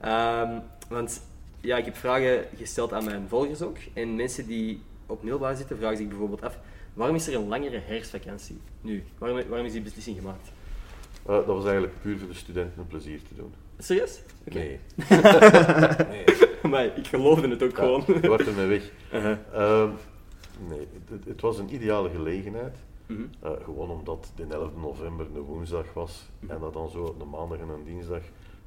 Ehm, want ja, ik heb vragen gesteld aan mijn volgers ook. En mensen die op middelbaar zitten vragen zich bijvoorbeeld af, waarom is er een langere herfstvakantie nu? Waarom, waarom is die beslissing gemaakt? Dat was eigenlijk puur voor de studenten een plezier te doen. Serieus? Nee. nee. maar ik geloofde het ook Ja, gewoon. je wordt ermee weg. Uh-huh. Ehm, nee, het, het was een ideale gelegenheid. Mhm. Eh, gewoon omdat de 11 november een woensdag was en dat dan zo een maandag en een dinsdag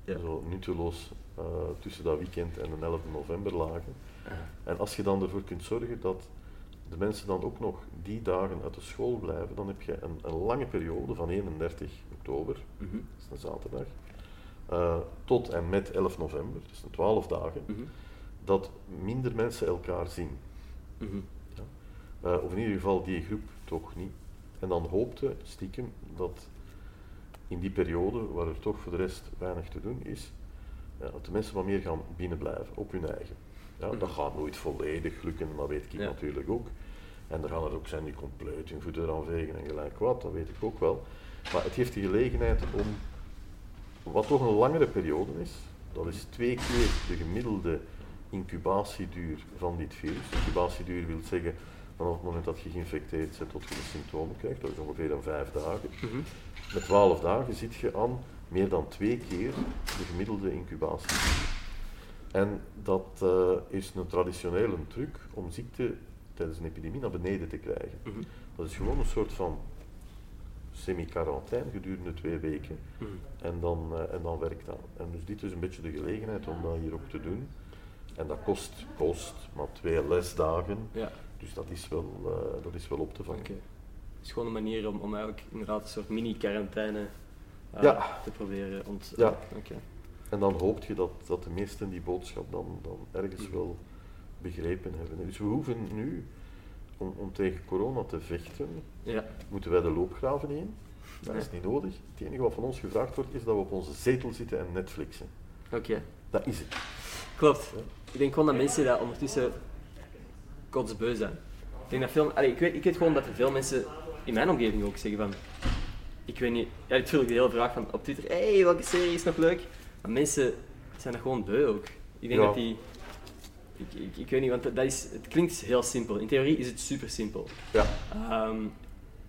Ja. zo nutteloos eh, tussen dat weekend en de 11 november lagen. Ah. En als je dan ervoor kunt zorgen dat de mensen dan ook nog die dagen uit de school blijven, dan heb je een, een lange periode van 31 oktober, Mhm. dat is een zaterdag, eh, tot en met 11 november, dus een 12 dagen, Mhm. dat minder mensen elkaar zien. Mhm. Eh, of in ieder geval die groep toch niet. En dan hoopte stiekem dat in die periode, waar er toch voor de rest weinig te doen is, ja, dat de mensen wat meer gaan binnenblijven op hun eigen. Ja, dat gaat nooit volledig lukken, dat weet ik Ja. natuurlijk ook. En er gaan er ook zijn die compleet hun voeten eraan vegen en gelijk wat, dat weet ik ook wel. Maar het geeft de gelegenheid om, wat toch een langere periode is, dat is twee keer de gemiddelde incubatieduur van dit virus. Incubatieduur wil zeggen vanaf het moment dat je geïnfecteerd bent tot je de symptomen krijgt, dat is ongeveer een vijf dagen. Mhm. Met 12 dagen zit je aan meer dan twee keer de gemiddelde incubatie. En dat eh, is een traditionele truc om ziekte tijdens een epidemie naar beneden te krijgen. Mhm. Dat is gewoon een soort van semi-quarantaine gedurende twee weken. Mhm. En dan, eh, en dan werkt dat. En dus dit is een beetje de gelegenheid om dat hier ook te doen. En dat kost, kost maar twee lesdagen. Ja, Dus dat is wel, eh, dat is wel op te vangen. oké. Het is gewoon een manier om, om eigenlijk inderdaad een soort mini-quarantaine eh, Ja. te proberen ont... Ja. Oké. En dan hoop je dat, dat de meesten die boodschap dan, dan ergens wel begrepen hebben. Dus we hoeven nu, om, om tegen corona te vechten, Ja. moeten wij de loopgraven in. Dat is niet nodig. Het enige wat van ons gevraagd wordt, is dat we op onze zetel zitten en Netflixen. Oké. Dat is het. Klopt. Ik denk gewoon dat mensen dat ondertussen kotsbeu zijn. Ik denk dat veel... Allee, ik, weet, ik weet gewoon dat er veel mensen in mijn omgeving ook zeggen van... Ik weet niet... Ja, natuurlijk de hele vraag van op Twitter... hey, welke serie is nog leuk? Maar mensen zijn dat gewoon beu ook. Ik denk Ja. dat die... Ik, ik, ik weet niet, want dat is, het klinkt heel simpel. In theorie is het super simpel. Ja. Ehm,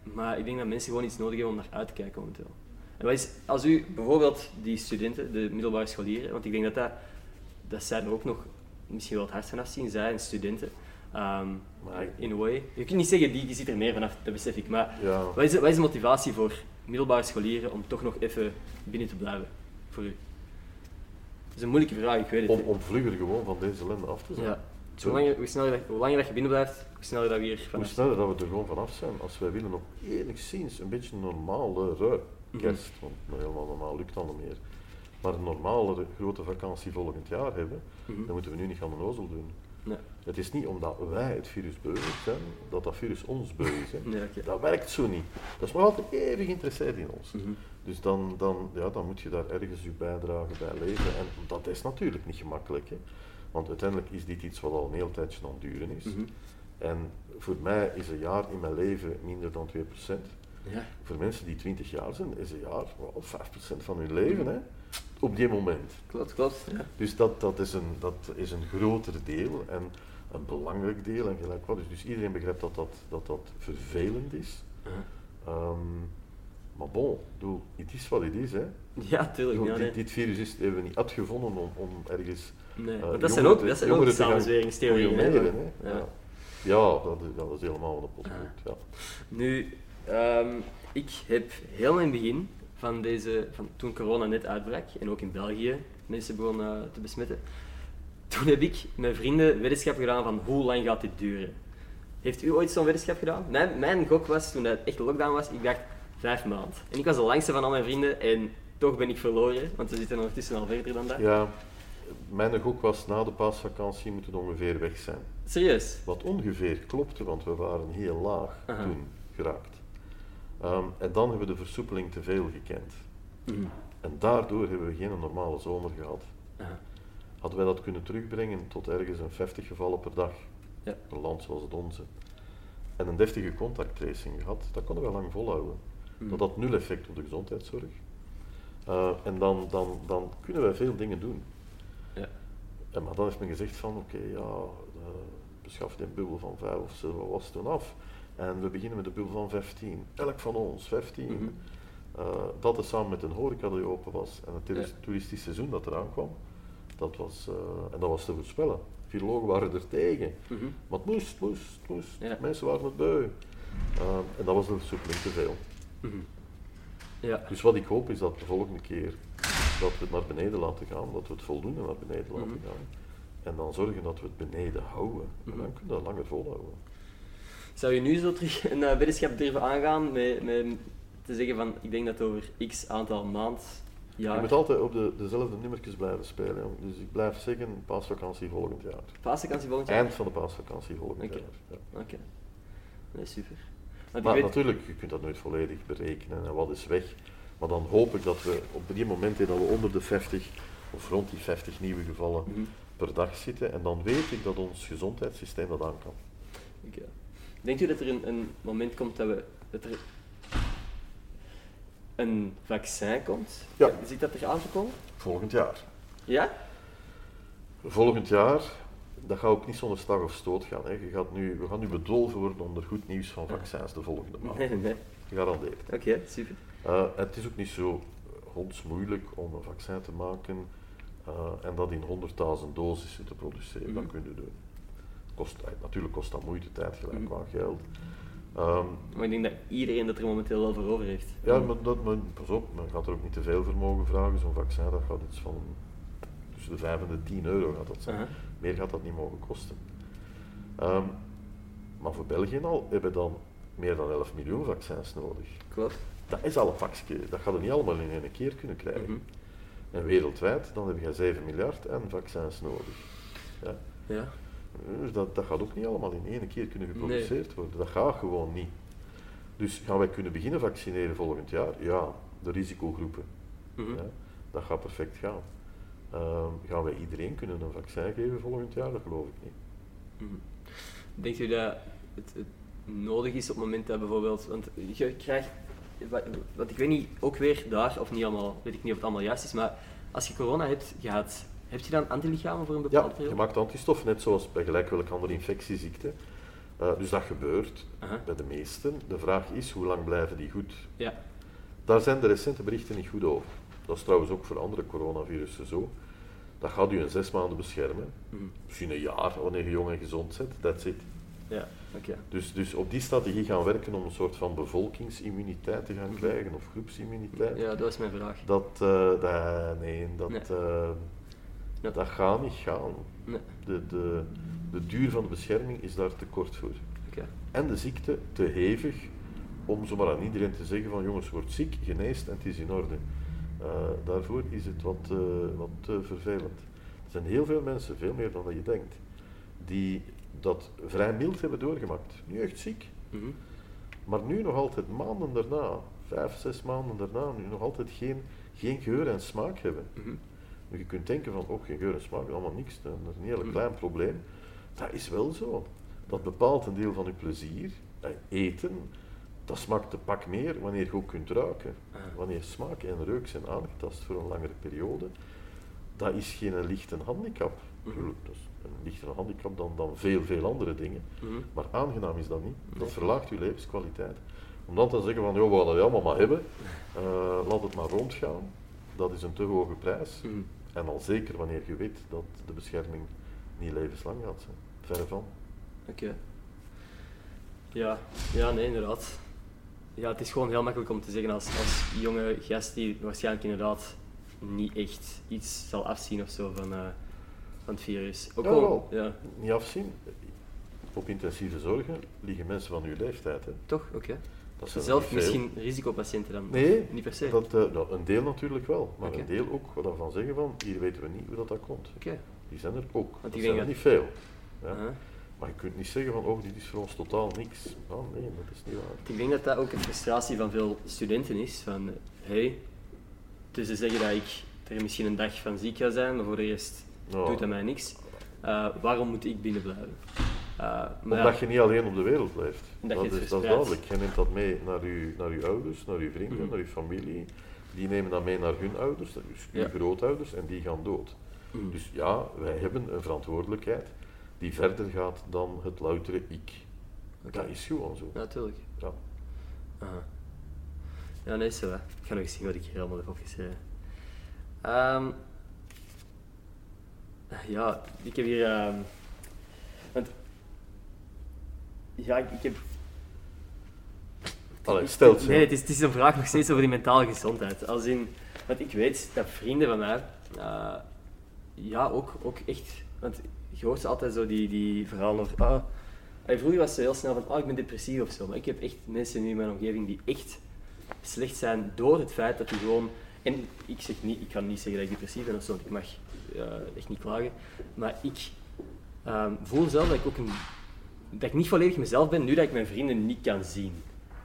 maar ik denk dat mensen gewoon iets nodig hebben om naar uit te kijken momenteel. En wat is, als u bijvoorbeeld die studenten, de middelbare scholieren, want ik denk dat, dat, dat zij er ook nog misschien wel het hardst vanaf zien, zij en studenten. Ehm, Maar in a way. Je kunt niet zeggen, die, die zit er meer vanaf, dat besef ik. Maar Ja. wat, is, wat is de motivatie voor middelbare scholieren om toch nog even binnen te blijven? Voor u? Dat is een moeilijke vraag, ik weet het. Om, om vlugger gewoon van deze ellende af te zijn. ja. Dus hoe, langer, hoe, sneller, dat- hoe langer dat je binnen blijft, hoe sneller dat we hier Hoe sneller dat we er gewoon vanaf zijn, als wij willen nog enigszins een beetje een normale Mhm. kerst, want helemaal normaal lukt dat niet meer, maar een normale grote vakantie volgend jaar hebben, Mhm. dan moeten we nu niet gaan onnozel doen. Nee. Het is niet omdat wij het virus beu zijn, dat dat virus ons beu is. Nee. Dat werkt zo niet. Dat is nog altijd even geïnteresseerd in ons. Mhm. Dus dan, dan, ja, dan moet je daar ergens je bijdrage bij leveren. En dat is natuurlijk niet gemakkelijk. Hè. Want uiteindelijk is dit iets wat al een heel tijdje aan het duren is. Mhm. En voor mij is een jaar in mijn leven minder dan 2%. Ja. Voor mensen die 20 jaar zijn, is een jaar wel 5% van hun leven. Hè? Op die moment. Klopt, klopt. Ja. Dus dat, dat, is een, dat is een groter deel en een belangrijk deel en gelijk wat. Dus, dus iedereen begrijpt dat dat, dat, dat vervelend is. Ehm, maar bon, bedoel, het is wat het is. Hè. Ja, tuurlijk. Ja, nee. dit, dit virus is, hebben we niet uitgevonden om, om ergens Nee. eh, dat zijn ook, te- dat zijn ook samenzweringstheorieën. Ja. Ja, ja dat, is, dat is helemaal een potgoed. Ja. Nu, ehm, ik heb helemaal in het begin van deze, van toen corona net uitbrak en ook in België mensen begonnen eh, te besmetten, toen heb ik met vrienden weddenschap gedaan van hoe lang gaat dit duren. Heeft u ooit zo'n weddenschap gedaan? Mijn, mijn gok was, toen het echt lockdown was, ik dacht vijf maanden. En ik was de langste van al mijn vrienden en toch ben ik verloren, want we zitten ondertussen al verder dan dat. ja, mijn gok was na de paasvakantie moeten we ongeveer weg zijn. Serieus? Wat ongeveer klopte, want we waren heel laag Aha. toen geraakt. Ehm, en dan hebben we de versoepeling te veel gekend. Mhm. En daardoor hebben we geen normale zomer gehad. Aha. Hadden wij dat kunnen terugbrengen tot ergens een 50 gevallen per dag, Ja. een land zoals het onze, en een deftige contacttracing gehad, dat konden we lang volhouden. Mhm. Dat had nul effect op de gezondheidszorg. Uh, en dan, dan, dan kunnen wij veel dingen doen. Ja. En, maar dan heeft men gezegd van, oké, ja, uh, beschaf die bubbel van 5 of zo, wat was toen af? En we beginnen met de bubbel van 15. Elk van ons, 15. Mhm. Uh, dat is samen met een horeca die open was en het Ja. toeristisch seizoen dat eraan kwam. Dat was, uh, en dat was te voorspellen. Virologen waren er tegen. Mhm. Maar het moest, het moest, het moest. Ja. Mensen waren het beu. Uh, en dat was de versoepeling te veel. Mhm. Ja. Dus wat ik hoop is dat de volgende keer dat we het naar beneden laten gaan, dat we het voldoende naar beneden laten Mhm. gaan. En dan zorgen dat we het beneden houden. En dan kunnen we dat langer volhouden. Zou je nu zo terug een uh, weddenschap durven aangaan met, met te zeggen van ik denk dat over x aantal maand, Je jaar, moet altijd op de, dezelfde nummertjes blijven spelen. jong. Dus ik blijf zeggen paasvakantie volgend jaar. paasvakantie volgend jaar? Eind van de paasvakantie volgend jaar. Ja. Oké. Nee, super. Maar weet, natuurlijk, je kunt dat nooit volledig berekenen en wat is weg. Maar dan hoop ik dat we op die momenten dat we onder de 50 of rond die 50 nieuwe gevallen Mhm. per dag zitten. En dan weet ik dat ons gezondheidssysteem dat aan kan. Oké. Denkt u dat er een, een moment komt dat, we, dat er een vaccin komt? Ja. Zit dat er aan te komen? Volgend jaar. Ja? Volgend jaar, dat gaat ook niet zonder slag of stoot gaan. Hè. Je gaat nu, we gaan nu bedolven worden onder goed nieuws van vaccins de volgende maand. Nee, nee. Gegarandeerd. Oké, super. Uh, het is ook niet zo hondsmoeilijk om een vaccin te maken uh, en dat in 100.000 dosissen te produceren. Mhm. Dat kun je doen. Kost, uh, natuurlijk kost dat moeite, tijd, gelijk qua geld. Um, Maar ik denk dat iedereen dat er momenteel wel voor over heeft. ja, maar, dat, maar pas op, men gaat er ook niet te veel voor mogen vragen. Zo'n vaccin dat gaat iets van tussen de 5 en de 10 euro gaat dat zijn. Meer gaat dat niet mogen kosten. Um, maar voor België al hebben dan meer dan 11 miljoen vaccins nodig. Klopt. Dat is al een pakje, dat gaat er niet allemaal in één keer kunnen krijgen. Mhm. En wereldwijd, dan heb je 7 miljard en vaccins nodig. Ja. Ja. Dus dat, dat gaat ook niet allemaal in één keer kunnen Nee. geproduceerd worden. Dat gaat gewoon niet. Dus gaan wij kunnen beginnen vaccineren volgend jaar? Ja, de risicogroepen. Mhm. Ja, dat gaat perfect gaan. Ehm, gaan wij iedereen kunnen een vaccin geven volgend jaar? Dat geloof ik niet. Mhm. Denkt u dat het, het nodig is op het moment dat bijvoorbeeld, want je krijgt, wa- want ik weet niet, ook weer daar, of niet allemaal, weet ik niet of het allemaal juist is, maar als je corona hebt gehad, heb je dan antilichamen voor een bepaalde Ja, je maakt antistoffen, net zoals bij gelijk welke andere infectieziekte. Eh, dus dat gebeurt bij de meesten. De vraag is, hoe lang blijven die goed? Ja. Daar zijn de recente berichten niet goed over. Dat is trouwens ook voor andere coronavirussen zo. Dat gaat u in zes maanden beschermen. Mhm. Misschien een jaar, wanneer je jong en gezond bent. That's it. Ja, oké. Dus, dus op die strategie gaan werken om een soort van bevolkingsimmuniteit te gaan Mhm. krijgen, of groepsimmuniteit. Ja, dat was mijn vraag. Dat, eh, dat, nee, dat, Nee. eh, Ja. dat gaat niet gaan. Nee, De, de, de duur van de bescherming is daar te kort voor. oké. En de ziekte te hevig om zomaar aan iedereen te zeggen van jongens, word ziek, geneest en het is in orde. Eh, daarvoor is het wat, eh, wat eh, vervelend. Er zijn heel veel mensen, veel meer dan dat je denkt, die dat vrij mild hebben doorgemaakt. Nu echt ziek, Mhm. maar nu nog altijd maanden daarna, vijf, zes maanden daarna, nu nog altijd geen, geen geur en smaak hebben. Mhm. Je kunt denken van, oh, geen geur en smaak, allemaal niks, dat is een heel Mhm. klein probleem. Dat is wel zo. Dat bepaalt een deel van je plezier. Eh, Eten, dat smaakt een pak meer wanneer je ook kunt ruiken. Ah. Wanneer smaak en reuk zijn aangetast voor een langere periode, dat is geen lichte handicap. Mhm. Dat is een lichtere handicap dan, dan veel, veel andere dingen. Mhm. Maar aangenaam is dat niet. Dat verlaagt je levenskwaliteit. Om dan te zeggen van, joh, we gaan dat allemaal maar hebben, eh, laat het maar rondgaan, dat is een te hoge prijs. En al zeker wanneer je weet dat de bescherming niet levenslang gaat zijn. Verre van. Oké. Ja, ja, nee, inderdaad. Ja, het is gewoon heel makkelijk om te zeggen als, als jonge gast die waarschijnlijk inderdaad niet echt iets zal afzien of zo van, eh, van het virus. Ook Jawel. gewoon, ja, Niet afzien. Op intensieve zorgen liggen mensen van uw leeftijd. Hè. toch? Oké. Zelf misschien risicopatiënten dan? Nee, Niet per se? Dat, eh, nou, een deel natuurlijk wel, maar een deel ook wat van zeggen van, hier weten we niet hoe dat, dat komt. Oké. Die zijn er ook. Want dat ik zijn er dat- niet veel. Ja. Aha. Maar je kunt niet zeggen van, oh, dit is voor ons totaal niks. Nou, nee, dat is niet waar. Ik denk dat dat ook een frustratie van veel studenten is. Van, hé, hey, dus ze zeggen dat ik er misschien een dag van ziek ga zijn, maar voor de rest doet dat mij niks. Eh, waarom moet ik binnen blijven? Maar Omdat ja, je niet alleen op de wereld blijft. Dat je is, dat is verspreidt. duidelijk. Je neemt dat mee naar je, naar uw ouders, naar uw vrienden, Mhm. naar uw familie. Die nemen dat mee naar hun ouders, dus uw grootouders, en die gaan dood. Mm. Dus ja, wij hebben een verantwoordelijkheid die verder gaat dan het loutere ik. Dat is gewoon zo. Natuurlijk. Ja. Aha. Ja, nee, zo. hè. Ik ga nog eens zien wat ik hier allemaal heb opgeschreven. Ehm, ja, ik heb hier... ehm, want, ja, ik, ik heb... Allee, ze. Nee, het is, het is een vraag nog steeds over die mentale gezondheid. Als in, want ik weet dat vrienden van mij, eh, ja, ook, ook echt, want je hoort altijd zo die, die verhalen over, ah, vroeger was het heel snel van, ah, ik ben depressief of zo, maar ik heb echt mensen nu in mijn omgeving die echt slecht zijn door het feit dat die gewoon, en ik zeg niet, ik kan niet zeggen dat ik depressief ben of zo, want ik mag eh, echt niet klagen, maar ik ehm, voel zelf dat ik ook een, dat ik niet volledig mezelf ben nu dat ik mijn vrienden niet kan zien.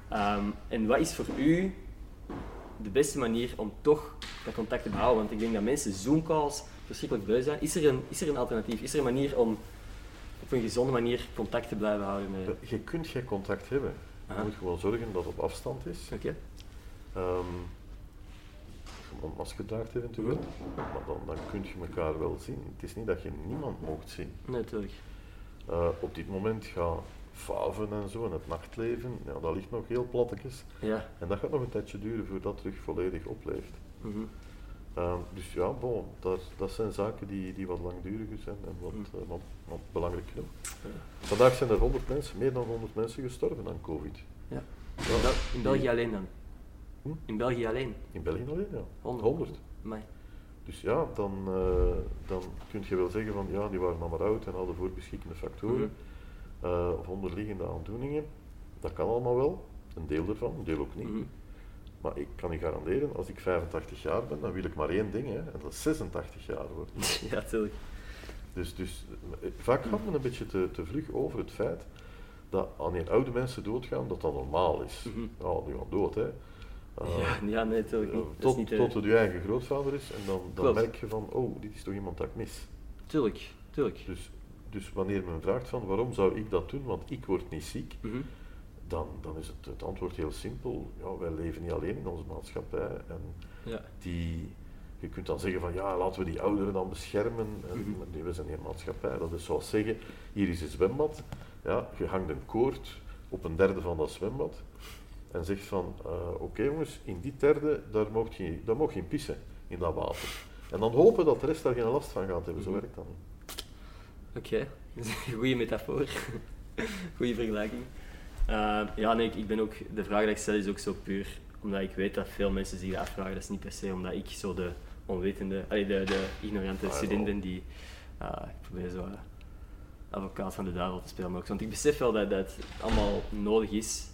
Ehm, en wat is voor u de beste manier om toch dat contact te behouden? Want ik denk dat mensen Zoom-calls verschrikkelijk beu zijn. Is er, een, is er een alternatief? Is er een manier om op een gezonde manier contact te blijven houden met... Je kunt geen contact hebben. Je Aha. moet gewoon zorgen dat het op afstand is. Oké. Ehm een masker draagt eventueel, maar dan, dan kun je elkaar wel zien. Het is niet dat je niemand mocht zien. Natuurlijk. Eh, op dit moment gaat faven en zo en het nachtleven, ja, dat ligt nog heel plattekjes. Ja. En dat gaat nog een tijdje duren voordat dat terug volledig opleeft. Mhm. Ehm, dus ja, bon, dat, dat zijn zaken die, die wat langduriger zijn en wat, Mm. wat, wat belangrijk genoeg. Ja. Vandaag zijn er 100 mensen, meer dan 100 mensen gestorven aan COVID. Ja. Ja, In, Bel- in België alleen dan? Hm? In België alleen? In België alleen, ja. 100. 100. Amai. Dus ja, dan, eh, dan kun je wel zeggen van ja, die waren maar oud en hadden voorbeschikkende factoren eh, of onderliggende aandoeningen. Dat kan allemaal wel, een deel ervan, een deel ook niet. Mhm. Maar ik kan je garanderen, als ik 85 jaar ben, dan wil ik maar één ding, hè, en dat is 86 jaar worden. Ja, natuurlijk. Dus, dus eh, vaak gaat men een beetje te, te vlug over het feit dat wanneer oude mensen doodgaan, dat dat normaal is. Mhm. Ja, die gaan dood, hè. Eh, Ja, ja, nee, natuurlijk eh, niet. Tot, niet tot het je eigen grootvader is, en dan, dan merk je van, oh, dit is toch iemand dat ik mis. Tuurlijk, tuurlijk. Dus, dus wanneer men vraagt van waarom zou ik dat doen, want ik word niet ziek, Mhm. dan, dan is het, het antwoord heel simpel. Ja, wij leven niet alleen in onze maatschappij. En Ja. die, je kunt dan zeggen van ja, laten we die ouderen dan beschermen. En, Mhm. nee, we zijn geen maatschappij. Dat is zoals zeggen, hier is een zwembad. Ja, je hangt een koord op een derde van dat zwembad. En zegt van, eh, oké jongens, in die derde, daar mocht je, daar mocht je in pissen, in dat water. En dan hopen dat de rest daar geen last van gaat hebben. Zo Mhm. werkt dat niet. Oké, goede metafoor. Goede vergelijking. Eh, ja, nee, ik, ben ook, de vraag die ik stel is ook zo puur omdat ik weet dat veel mensen zich dat afvragen. Dat is niet per se omdat ik zo de onwetende, allee, de, de ignorante Ah, ja. student ben die, eh, ik probeer zo advocaat van de duivel te spelen. Maar ook, want ik besef wel dat, dat allemaal nodig is.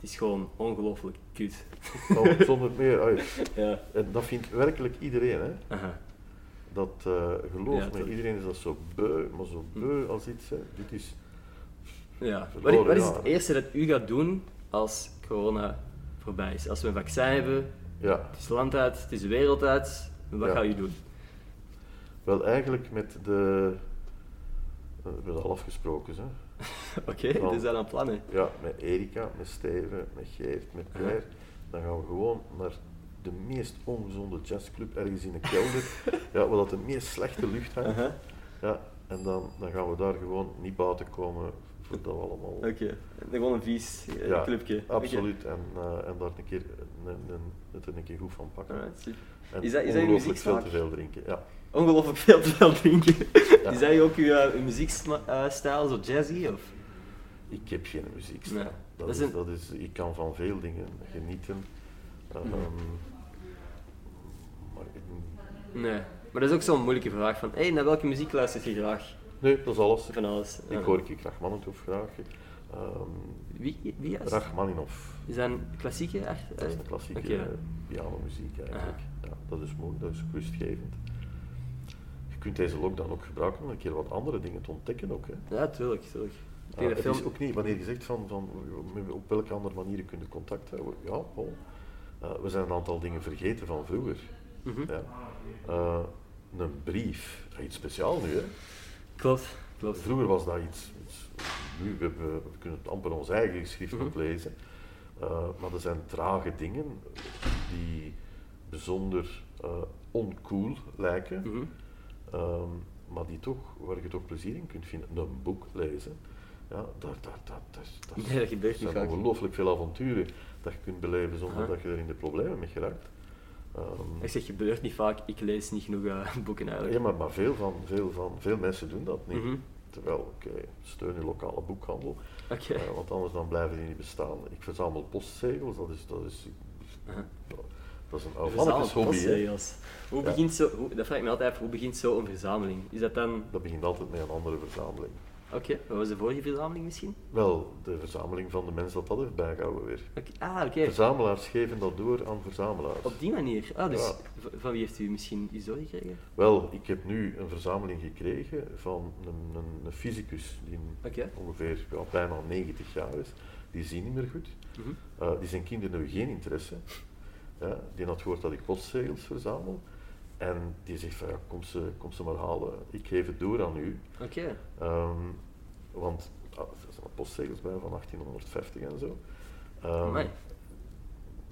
Het is gewoon ongelooflijk kut. Nou, zonder meer uit. ja. En dat vindt werkelijk iedereen. Hè? Aha. Dat uh, geloof Ja, me, iedereen is dat zo beu, maar zo beu als iets. Hè. Dit is Ja. Wat, Verloren is- wat is het eerste dat u gaat doen als corona voorbij is? Als we een vaccin hebben, ja, Het is land uit, het is de wereld uit. Wat ga je doen? wel eigenlijk met de. eh, We hebben al afgesproken, hè? Oké, Van- dus dat aan plannen. Ja, met Erika, met Steven, met Geert, met Pierre. Dan gaan we gewoon naar de meest ongezonde jazzclub ergens in een kelder, ja, waar dat de meest slechte lucht hangt. Ja, en dan, dan gaan we daar gewoon niet buiten komen voordat we allemaal... Oké, gewoon een vies eh, Ja, clubje. Absoluut, en, eh, en daar een keer, een, een, het een keer goed van pakken. Alright, super. En Is dat- is dat veel te veel drinken, ja. Ongelooflijk veel te veel drinken. Ja. Is dat ook eh, uw muziekstijl, zo jazzy? Of? Ik heb geen muziek. Nee. Dat, Dat is is, een- dat is, ik kan van veel dingen genieten. Ehm, maar ik- Nee. Maar dat is ook zo'n moeilijke vraag van, hé, naar welke muziek luister je graag? nee, dat is alles. Van alles. Ik Ja. hoor ik Rachmaninoff graag. Ehm Wie, wie juist? Rachmaninoff, Is dat een klassieke echt? dat is een klassieke Oké. eh, pianomuziek eigenlijk. Ja, dat is mooi, dat is rustgevend. Je kunt deze lockdown ook gebruiken om een keer wat andere dingen te ontdekken ook. Hè. Ja, tuurlijk, tuurlijk. Ik Ah, het film... is ook niet, wanneer je zegt van, van op welke andere manieren kun je contact houden. Ja, wel. Eh, we zijn een aantal dingen vergeten van vroeger. Mhm. Ja. Eh, een brief, iets speciaals nu. Hè. Klopt, klopt. Vroeger was dat iets, iets- nu we, we, we kunnen het amper ons eigen geschrift oplezen. Eh, maar er zijn trage dingen die bijzonder oncool lijken. Mhm. Ehm, maar die toch, waar je toch plezier in kunt vinden. Een boek lezen. Ja, daar, daar, daar, daar, Nee, dat gebeurt zijn ongelooflijk veel avonturen dat je kunt beleven zonder dat je er in de problemen mee geraakt. Ehm, Ik zeg, gebeurt niet vaak, ik lees niet genoeg eh, boeken eigenlijk. ja, maar, maar veel, van, veel, van, veel mensen doen dat niet. Mhm. Terwijl, oké, steun je lokale boekhandel, Oké. eh, want anders dan blijven die niet bestaan. Ik verzamel postzegels, dat is, dat is, Aha. Dat is een mannetjes hobby. hè. Hoe Ja. begint zo, hoe, dat vraag ik me altijd af, hoe begint zo een verzameling? Is dat dan... Dat begint altijd met een andere verzameling. Oké, wat was de vorige verzameling misschien? Wel, de verzameling van de mens dat dat heeft bijgehouden weer. Oké, Ah, oké. Verzamelaars geven dat door aan verzamelaars. Op die manier. Ah, dus Ja. van wie heeft u misschien iets doorgekregen? Wel, ik heb nu een verzameling gekregen van een, een, een fysicus die ongeveer ja, bijna 90 jaar is. Die ziet niet meer goed. Mhm. Eh, die zijn kinderen hebben geen interesse. Ja, die had gehoord dat ik postzegels verzamel. En die zegt van ja, kom ze, kom ze maar halen. Ik geef het door aan u. Oké. Ehm, want ah, er zijn postzegels bij van 1850 en zo. Ehm,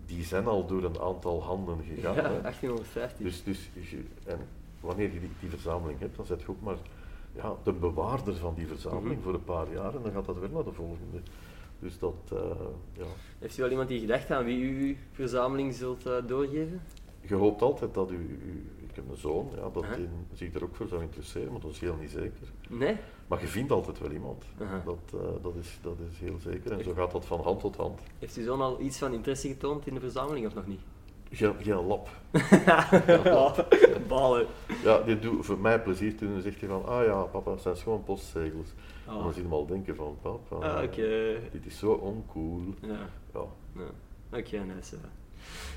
die zijn al door een aantal handen gegaan. Ja, hè. 1850. Dus, dus en wanneer je die, die verzameling hebt, dan zet je ook maar ja, de bewaarder van die verzameling Mhm. voor een paar jaar en dan gaat dat weer naar de volgende. Dus dat, eh, ja. Heeft u wel iemand die gedacht aan wie u uw verzameling zult eh, doorgeven? Je hoopt altijd dat u, u- ik heb een zoon, ja, dat die zich er ook voor zou interesseren, maar dat is heel niet zeker. Nee? Maar je vindt altijd wel iemand. Dat, eh, dat, is, dat is heel zeker. En zo gaat dat van hand tot hand. Heeft uw zoon al iets van interesse getoond in de verzameling of nog niet? Geen, geen lap. Balen. Ja, die doet voor mij plezier doen. Dan zegt hij van, ah ja, papa, het zijn gewoon postzegels. Ah. En dan zie je hem al denken van, papa, Ah, dit is zo oncool. Ja. Ja. Ja. Oké, nice. ja.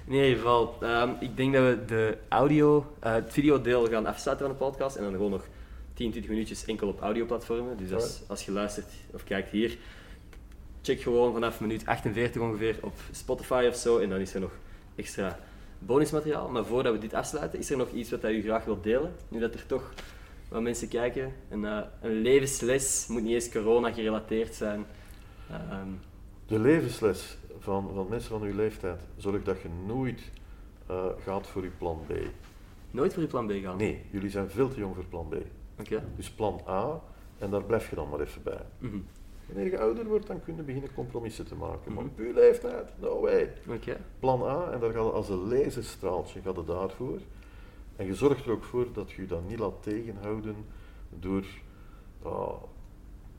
In ieder geval, ehm, ik denk dat we de audio, eh, het videodeel gaan afsluiten van de podcast en dan gewoon nog 10, 20 minuutjes enkel op audioplatformen. Dus als, als je luistert of kijkt hier, check gewoon vanaf minuut 48 ongeveer op Spotify of zo en dan is er nog extra bonusmateriaal. Maar voordat we dit afsluiten, is er nog iets wat u graag wilt delen? Nu dat er toch wat mensen kijken. Een, eh, een levensles moet niet eens corona gerelateerd zijn. Ehm, De levensles van, van mensen van uw leeftijd, zorg dat je nooit eh, gaat voor je plan B. nooit voor je plan B gaan. Nee, jullie zijn veel te jong voor plan B. Oké. Dus plan A, en daar blijf je dan maar even bij. Mhm. Wanneer je ouder wordt, dan kun je beginnen compromissen te maken. Maar Mhm. op uw leeftijd, no way. Oké. Plan A, en daar gaat het als een laserstraaltje gaat het daarvoor. En je zorgt er ook voor dat je je dan niet laat tegenhouden door ah,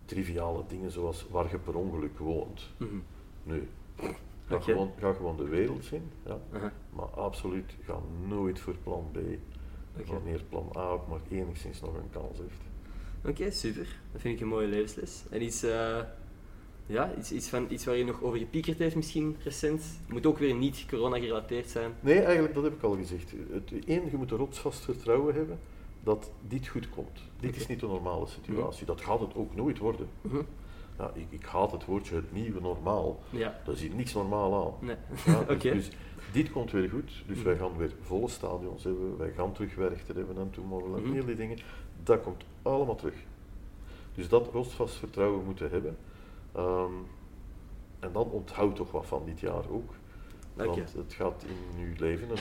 triviale dingen zoals waar je per ongeluk woont. Mhm. Nee. Ga, gewoon, ga gewoon de wereld zien, ja. Maar absoluut ga nooit voor plan B. Oké. Wanneer plan A ook maar enigszins nog een kans heeft. Oké, super. Dat vind ik een mooie levensles. En iets, eh, ja, iets, iets, van, iets waar je nog over gepiekerd heeft misschien recent. Moet ook weer niet corona gerelateerd zijn. Nee, eigenlijk, dat heb ik al gezegd. Het, één, je moet er rotsvast vertrouwen hebben dat dit goed komt. Dit is niet de normale situatie. Dat gaat het ook nooit worden. Mhm. Ja, ik, ik haat het woordje het nieuwe normaal. Ja. Daar zit niks normaal aan. Nee. Ja, dus, dus dit komt weer goed. Dus Mhm. wij gaan weer volle stadions hebben. Wij gaan terug Werchter hebben en Tomorrowland. Mhm. Heel die dingen. Dat komt allemaal terug. Dus dat rotsvast vertrouwen moeten hebben. Ehm, en dan onthoud toch wat van dit jaar ook. Want het gaat in uw leven een,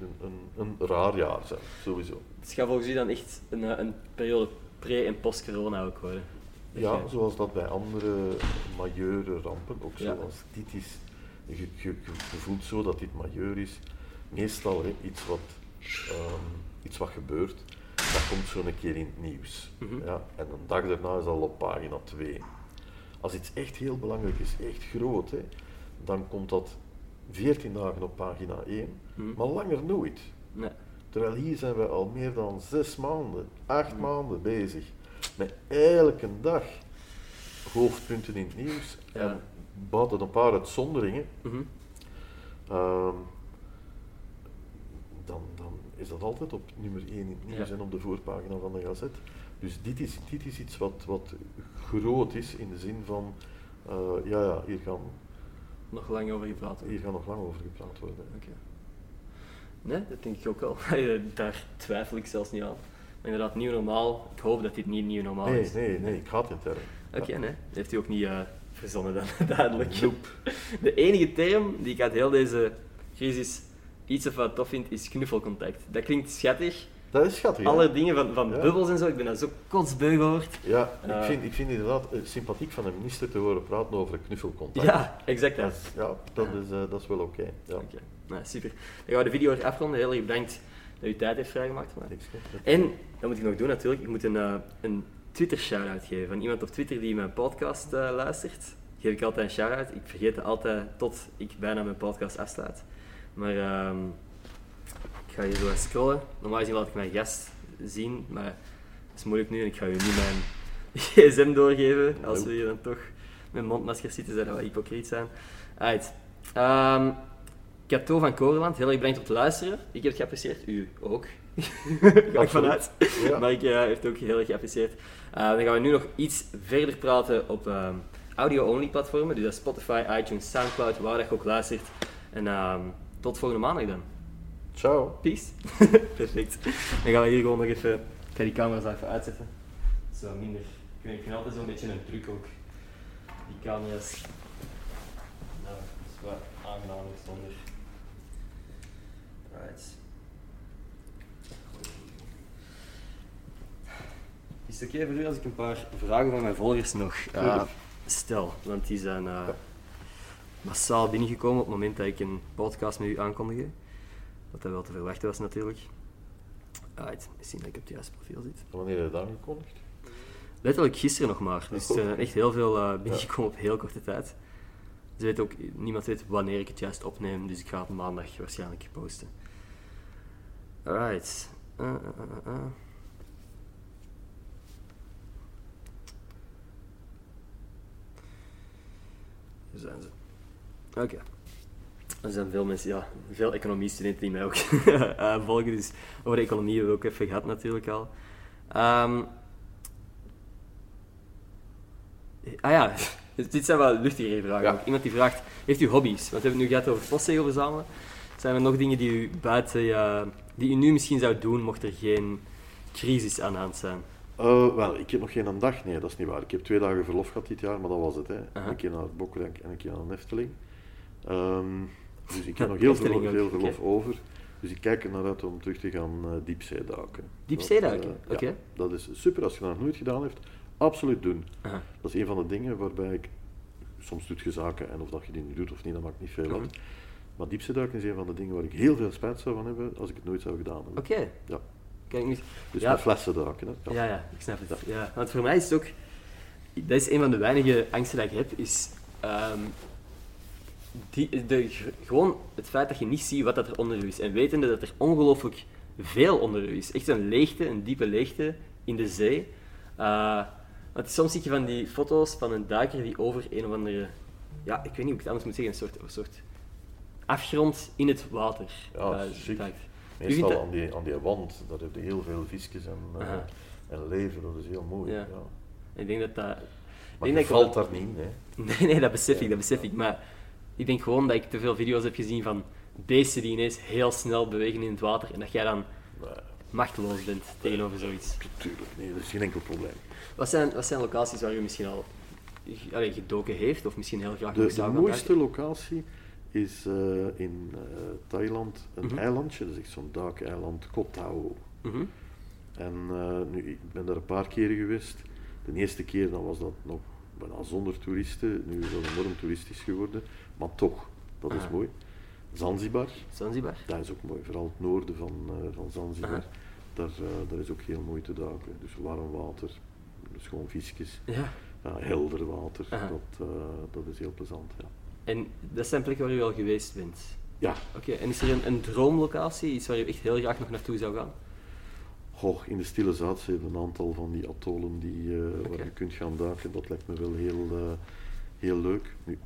een, een, een, raar jaar zijn, sowieso. Het gaat volgens u dan echt een, eh, een periode pre- en post-corona ook worden? Ja, je- zoals dat bij andere majeure rampen ook Ja. zoals dit is. Je, je, je- je voelt zo dat dit majeur is. Meestal hè, iets, wat, ehm, iets wat gebeurt, dat komt zo een keer in het nieuws. Mhm. ja, en een dag daarna is al op pagina 2. Als iets echt heel belangrijk is, echt groot, hè, dan komt dat 14 dagen op pagina 1, Mhm. maar langer nooit. Nee. Terwijl hier zijn we al meer dan zes maanden, acht Mhm. maanden bezig met elke dag hoofdpunten in het nieuws. Ja. En buiten een paar uitzonderingen, Mhm. Is dat altijd op nummer 1 in het nieuws Ja. en op de voorpagina van de gazet. Dus dit is, dit is iets wat, wat groot is in de zin van, eh, ja, ja, hier gaan, Nog lang over gepraat worden. hier gaan nog lang over gepraat worden. Oké. Nee, dat denk ik ook wel. Daar twijfel ik zelfs niet aan. Maar inderdaad, nieuw normaal. Ik hoop dat dit niet nieuw normaal Nee, is. nee, nee, ik haat die term. Oké, nee. Dat heeft u ook niet eh, verzonnen dan, duidelijk. Nope. De enige term die ik uit heel deze crisis iets of wat tof vind, is knuffelcontact. Dat klinkt schattig. Dat is schattig. Alle dingen van, van Ja. bubbels en zo, ik ben dat zo kotsbeu gehoord. Ja, Eh. ik, vind, ik vind inderdaad eh, sympathiek van een minister te horen praten over knuffelcontact. Ja, exact Dat is, ja, dat is, eh, dat is wel oké. Ja. Oké, nou, super. Dan gaan we de video weer afronden. Heel erg bedankt dat u tijd heeft vrijgemaakt. En, dat moet ik nog doen natuurlijk, ik moet een, een Twitter shout-out geven van iemand op Twitter die mijn podcast luistert. Geef ik altijd een shout-out. Ik vergeet het altijd tot ik bijna mijn podcast afsluit. Maar ehm, ik ga hier zo eens scrollen. Normaal gezien laat ik mijn gast zien, maar dat is moeilijk nu en ik ga u nu mijn gsm doorgeven. Als we hier dan toch met mondmaskers zitten, zou dat wel hypocriet zijn. Right. Ehm, Cato van Koreland, heel erg bedankt om te luisteren. Ik heb het geapprecieerd, u ook. Ga ik vanuit. Ja. Maar ik eh, heb het ook heel erg geapprecieerd. Eh, dan gaan we nu nog iets verder praten op ehm, audio-only platformen. Dus dat is Spotify, iTunes, Soundcloud, waar dat je ook luistert. En ehm, tot volgende maandag dan. Ciao. Peace. Perfect. Dan gaan we hier gewoon nog even... Ik ga die camera's even uitzetten. Zo minder... Ik, vind altijd zo'n beetje een truc ook. Die camera's... Nou, dat is wel aangenamer zonder. Right. Is het oké voor u als ik een paar vragen van mijn volgers nog eh, stel? Want die zijn eh, massaal binnengekomen op het moment dat ik een podcast met u aankondigde. Wat dat wel te verwachten was natuurlijk. Right, zien dat ik op het juiste profiel zit. Wanneer heb je dat aangekondigd? Letterlijk gisteren nog maar. Dus er zijn echt heel veel eh, binnengekomen op heel korte tijd. Ze weet ook, niemand weet wanneer ik het juist opneem, dus ik ga het maandag waarschijnlijk posten. Alright. Eh, eh, eh, eh. Hier zijn ze. Oké. Er zijn veel mensen, ja, veel economiestudenten die mij ook eh, volgen, dus over de economie hebben we ook even gehad natuurlijk al. Ehm, Ah ja, dus dit zijn wel luchtigere vragen. Ja. Iemand die vraagt, heeft u hobby's? Want we hebben het nu gehad over postzegel verzamelen. Zijn er nog dingen die u buiten, ja, die u nu misschien zou doen, mocht er geen crisis aan de hand zijn? Eh, wel, ik heb nog geen dag. Nee, dat is niet waar. Ik heb twee dagen verlof gehad dit jaar, maar dat was het. Hè. Een keer naar het Bokkerink en een keer naar de Efteling. Ehm, dus ik heb nog heel veel, veel verlof over. Dus ik kijk er naar uit om terug te gaan uh, diepzeeduiken. Diepzeeduiken? Dat, eh, Oké. Ja, dat is super. Als je dat nog nooit gedaan hebt, absoluut doen. Aha. Dat is een van de dingen waarbij ik... Soms doet je zaken en of dat je die nu doet of niet, dat maakt niet veel uit. Maar diepzeeduiken is een van de dingen waar ik heel veel spijt zou van hebben als ik het nooit zou gedaan hebben. Oké. Ja. Kijk niet. Dus Ja. met flessen duiken. Hè. Ja, ja, ik snap het. Ja. Want voor mij is het ook... Dat is een van de weinige angsten die ik heb, is... ehm, die, de, gewoon het feit dat je niet ziet wat dat er onder u is. En wetende dat er ongelooflijk veel onder u is. Echt een leegte, een diepe leegte in de zee. Eh, want soms zie je van die foto's van een duiker die over een of andere... Ja, ik weet niet hoe ik het anders moet zeggen. Een soort, een soort afgrond in het water Ja, eh, chic. duikt. U Meestal dat- aan die, aan die wand, daar heb je heel veel visjes en, Aha. en leven, dat is heel mooi. Ja. Ja. Ik denk dat dat... Maar je dat valt daar niet in. Hè. Nee, nee, dat besef ik, dat besef ik. Maar ik denk gewoon dat ik te veel video's heb gezien van beesten die ineens heel snel bewegen in het water en dat jij dan machteloos bent tegenover zoiets. tuurlijk, nee, dat is geen enkel probleem. Wat zijn, wat zijn locaties waar u misschien al allee, gedoken heeft, of misschien heel graag De, nog de gaan mooiste locatie is eh, in eh, Thailand een Mhm. eilandje, dat is echt zo'n duikeiland, Koh Tao. Mhm. En eh, nu, ik ben daar een paar keren geweest. De eerste keer dan was dat nog bijna zonder toeristen. Nu is dat enorm toeristisch geworden. Maar toch, dat is Aha. mooi. Zanzibar, Zanzibar. dat is ook mooi. Vooral het noorden van, eh, van Zanzibar. Daar, eh, daar is ook heel mooi te duiken. Dus warm water, dus gewoon visjes. Ja. Ja, helder water, dat, eh, dat is heel plezant. Ja. En dat zijn plekken waar u al geweest bent. ja, Oké, en is er een, een droomlocatie, iets waar u echt heel graag nog naartoe zou gaan? Goh, in de Stille Zuidzee een aantal van die atollen die, waar je kunt gaan duiken, dat lijkt me wel heel, heel leuk. Nu,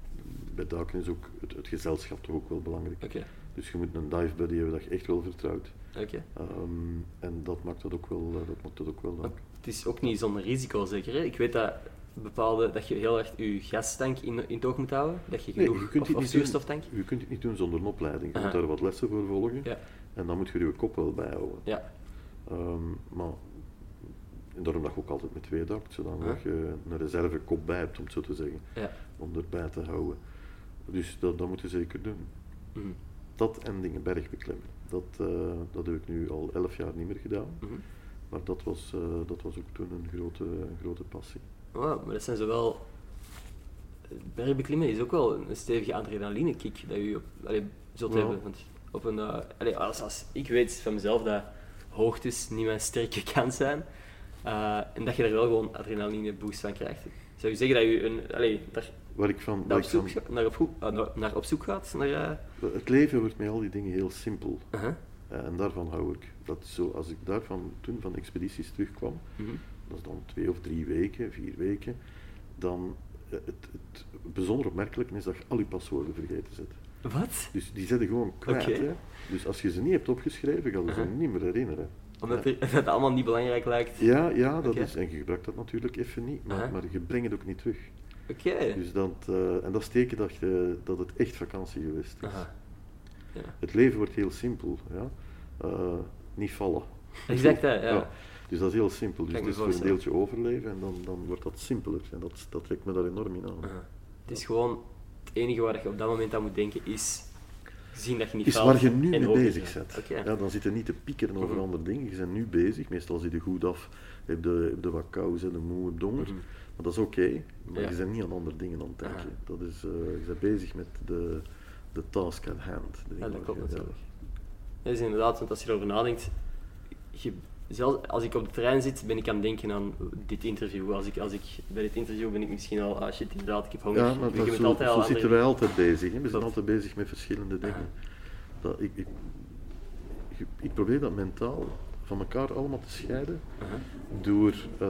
bij duiken is ook het, het gezelschap toch ook wel belangrijk. Oké, Dus je moet een dive buddy hebben dat je echt wel vertrouwt. Ehm, en dat maakt dat ook wel, eh, dat maakt dat ook wel leuk. Het is ook niet zonder risico zeker. Hè? Ik weet dat bepaalde dat je heel erg je gastank in, in het oog moet houden, dat je Nee, genoeg je kunt of, het of niet doen. zuurstoftank. Je kunt het niet doen zonder een opleiding. Je moet daar wat lessen voor volgen. Ja, En dan moet je je kop wel bijhouden. ja, Ehm, maar en daarom dat je ook altijd met twee duikt, zodat je een reservekop bij hebt, om het zo te zeggen. ja. om erbij te houden. Dus dat, dat moet je zeker doen. Mhm, Dat en dingen bergbeklimmen. Dat, eh, dat heb ik nu al elf jaar niet meer gedaan. mhm. Maar dat was, eh, dat was ook toen een grote, grote passie. Wow, maar dat zijn zowel... Bergbeklimmen is ook wel een stevige adrenaline kick dat je op, allee, zult Ja. hebben. Want op een, eh, als, als, ik weet van mezelf dat hoogtes niet mijn sterke kant zijn. Eh, en dat je er wel gewoon adrenaline boost van krijgt. Zou je zeggen dat je een, allee, daar, Waar ik van, op ik zoek, van- naar, op, eh, naar, naar op zoek gaat? Naar, eh, het leven wordt met al die dingen heel simpel. uh-huh, en daarvan hou ik. Dat zo, als ik daarvan toen van expedities terugkwam, mhm, dat is dan twee of drie weken, vier weken, dan het, het bijzonder opmerkelijke is dat je al je paswoorden vergeten zet. Wat? Dus die zitten gewoon kwijt. Hè? Dus als je ze niet hebt opgeschreven, ga je ze Aha. niet meer herinneren. Omdat Ja. het allemaal niet belangrijk lijkt? Ja, ja dat is, en je gebruikt dat natuurlijk even niet, maar, Aha. maar je brengt het ook niet terug. Oké. Dus dat, eh, en dat is teken dat, je, dat het echt vakantie geweest is. Aha. Ja. Het leven wordt heel simpel. Ja? Eh, niet vallen. Exact, hè, ja. Dus dat is heel simpel. Dus is voor een deeltje overleven en dan, dan wordt dat simpeler. En dat, dat trekt me daar enorm in aan. Aha. Het is gewoon het enige waar je op dat moment aan moet denken is zien dat je niet is waar je nu mee bezig bent. Ja, dan zit je niet te piekeren over Mhm. andere dingen. Je bent nu bezig. Meestal zit je goed af. Heb je, heb je wat je moe, heb je honger. Mhm. Maar dat is oké. maar Ja. je bent niet aan andere dingen aan het denken. Dat is, eh, je bent bezig met de, de task at hand. De Ja, dat klopt natuurlijk. Dat is inderdaad, want als je erover nadenkt, je, zelfs als ik op de trein zit, ben ik aan het denken aan dit interview. Als ik, als ik bij dit interview ben ik misschien al, ah shit, inderdaad, ik heb honger. Ja, maar je dat, zo, altijd al zo zitten andere- wij altijd bezig. Hè. We zijn altijd bezig met verschillende dingen. Dat, ik, ik, ik, ik probeer dat mentaal van elkaar allemaal te scheiden door, eh,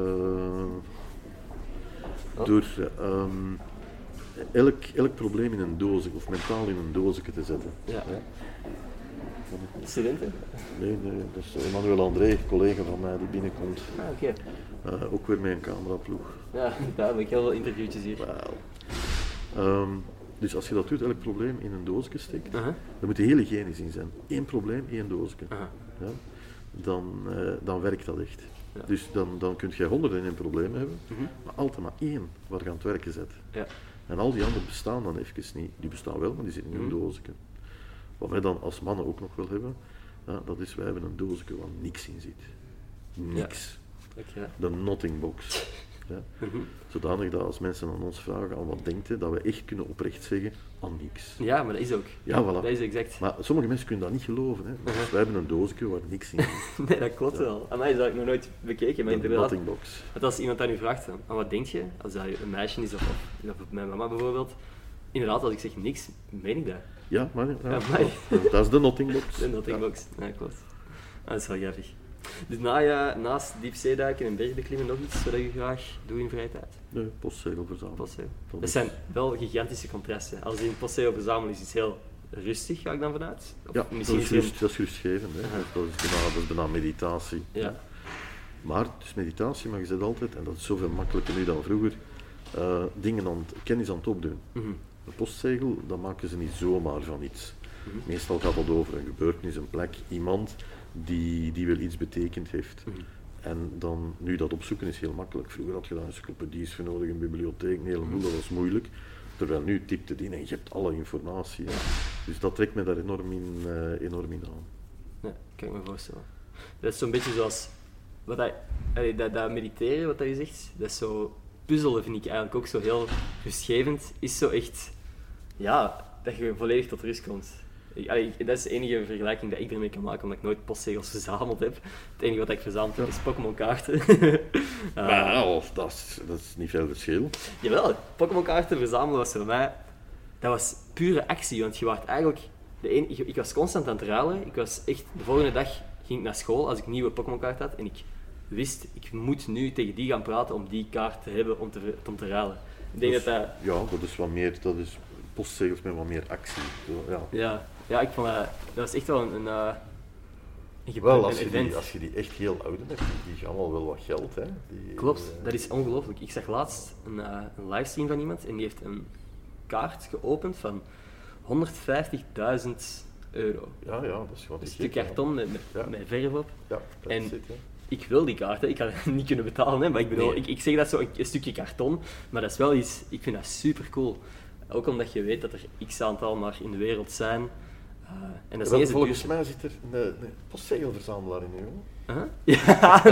Oh. door ehm, elk, elk probleem in een doosje of mentaal in een doosje te zetten. Ja. Studenten? Nee, nee, dat is Emmanuel André, collega van mij die binnenkomt. Ah, oké. Eh, ook weer met een cameraploeg. Ja, duidelijk. Heel veel interviewtjes hier. Ehm, dus als je dat doet, elk probleem in een doosje steekt, dan moet je heel hygiënisch in zijn. Eén probleem, één doosje. Ja? Dan, eh, dan werkt dat echt. Ja. Dus dan, dan kun je honderden en één problemen hebben, Mhm. maar altijd maar één waar je aan het werken zet. Ja. En al die anderen bestaan dan even niet. Die bestaan wel, maar die zitten in een Mhm. doosje. Wat wij dan als mannen ook nog wel hebben, ja, dat is wij hebben een doosje waar niks in zit. Niks. Oké. De nothing box. Ja? Mhm. Zodanig dat als mensen aan ons vragen aan wat denkt dat we echt kunnen oprecht zeggen aan niks. Ja, maar dat is ook. Ja, voilà. Dat is exact. Maar sommige mensen kunnen dat niet geloven. Hè. Dus Uh-huh. wij hebben een doosje waar niks in zit. Nee, dat klopt wel. Aan mij is dat ik nog nooit bekeken, maar inderdaad. nothing box. Want als iemand aan u vraagt, aan aan wat denk je? Als dat een meisje is of, of mijn mama bijvoorbeeld. Inderdaad, als ik zeg niks, meen ik dat. Ja, maar, ja, Ja, maar- dat- dat is de nothing box. De nothing Ja. box. Ja, klopt. Ah, dat is wel grappig. Dus na, ja, naast diepzeeduiken en bergbeklimmen nog iets wat je graag doet in vrije tijd? Nee, postzegel verzamelen. Postzegel. Dat Dat zijn wel gigantische contrasten. Als in postzegel verzamelen is iets heel rustig, ga ik dan vanuit? Of Ja, dat misschien is, is een- rust, dat is rustgevend. Hè. Dat, is bijna, dat is bijna meditatie. Ja. Maar het is meditatie, maar je zit altijd, en dat is zoveel makkelijker nu dan vroeger, eh, dingen aan kennis aan het opdoen. Mhm. Een postzegel, dat maken ze niet zomaar van iets. Mhm. Meestal gaat dat over een gebeurtenis, een plek, iemand die, die wel iets betekend heeft. Mhm. En dan, nu dat opzoeken is heel makkelijk. Vroeger had je daar encyclopedies voor nodig, een bibliotheek, een heleboel, dat was moeilijk. Terwijl nu typt het in en je hebt alle informatie. Dus dat trekt me daar enorm in, eh, enorm in aan. Ja, kan ik me voorstellen. Dat is zo'n beetje zoals wat dat, allee, dat, dat mediteren, wat dat je zegt, dat is zo puzzelen vind ik eigenlijk ook zo heel rustgevend. Is zo echt, ja, dat je volledig tot rust komt. Ik, allee, ik- dat is de enige vergelijking dat ik ermee kan maken, omdat ik nooit postzegels verzameld heb. Het enige wat ik verzameld heb is Pokémon kaarten. Eh, Maar of, dat, is, dat is niet veel verschil. Jawel, Pokémon kaarten verzamelen was voor mij... Dat was pure actie, want je was eigenlijk... De een, ik, ik was constant aan het ruilen. Ik was echt... De volgende dag ging ik naar school als ik een nieuwe Pokémon kaart had. En ik wist, ik moet nu tegen die gaan praten om die kaart te hebben om te, om te ruilen. Ik denk Dus- dat dat... Ja, dat is wat meer, dat is postzegels met wat meer actie. Zo, ja. Ja, ja, ik vond dat... Dat was echt wel een... een, eh, een, Wel, als je, die, als je die echt heel ouden hebt, die, gaan wel wel wat geld. Hè. Die, Klopt, eh, dat is ongelooflijk. Ik zag laatst een, eh, een livestream van iemand en die heeft een kaart geopend van 150.000 euro. Ja, ja, dat is gewoon Een stuk karton met, met, Ja. met verf op. Ja, dat En-. Ik wil die kaart, hè. ik ga het niet kunnen betalen, hè. maar ik bedoel, Nee. ik, ik zeg dat zo een, een stukje karton, maar dat is wel iets, ik vind dat super cool. Ook omdat je weet dat er x aantal maar in de wereld zijn. Eh, en dat is niet het volgens mij zit er een, een postzegelverzamelaar in, jongen. Huh? Ja,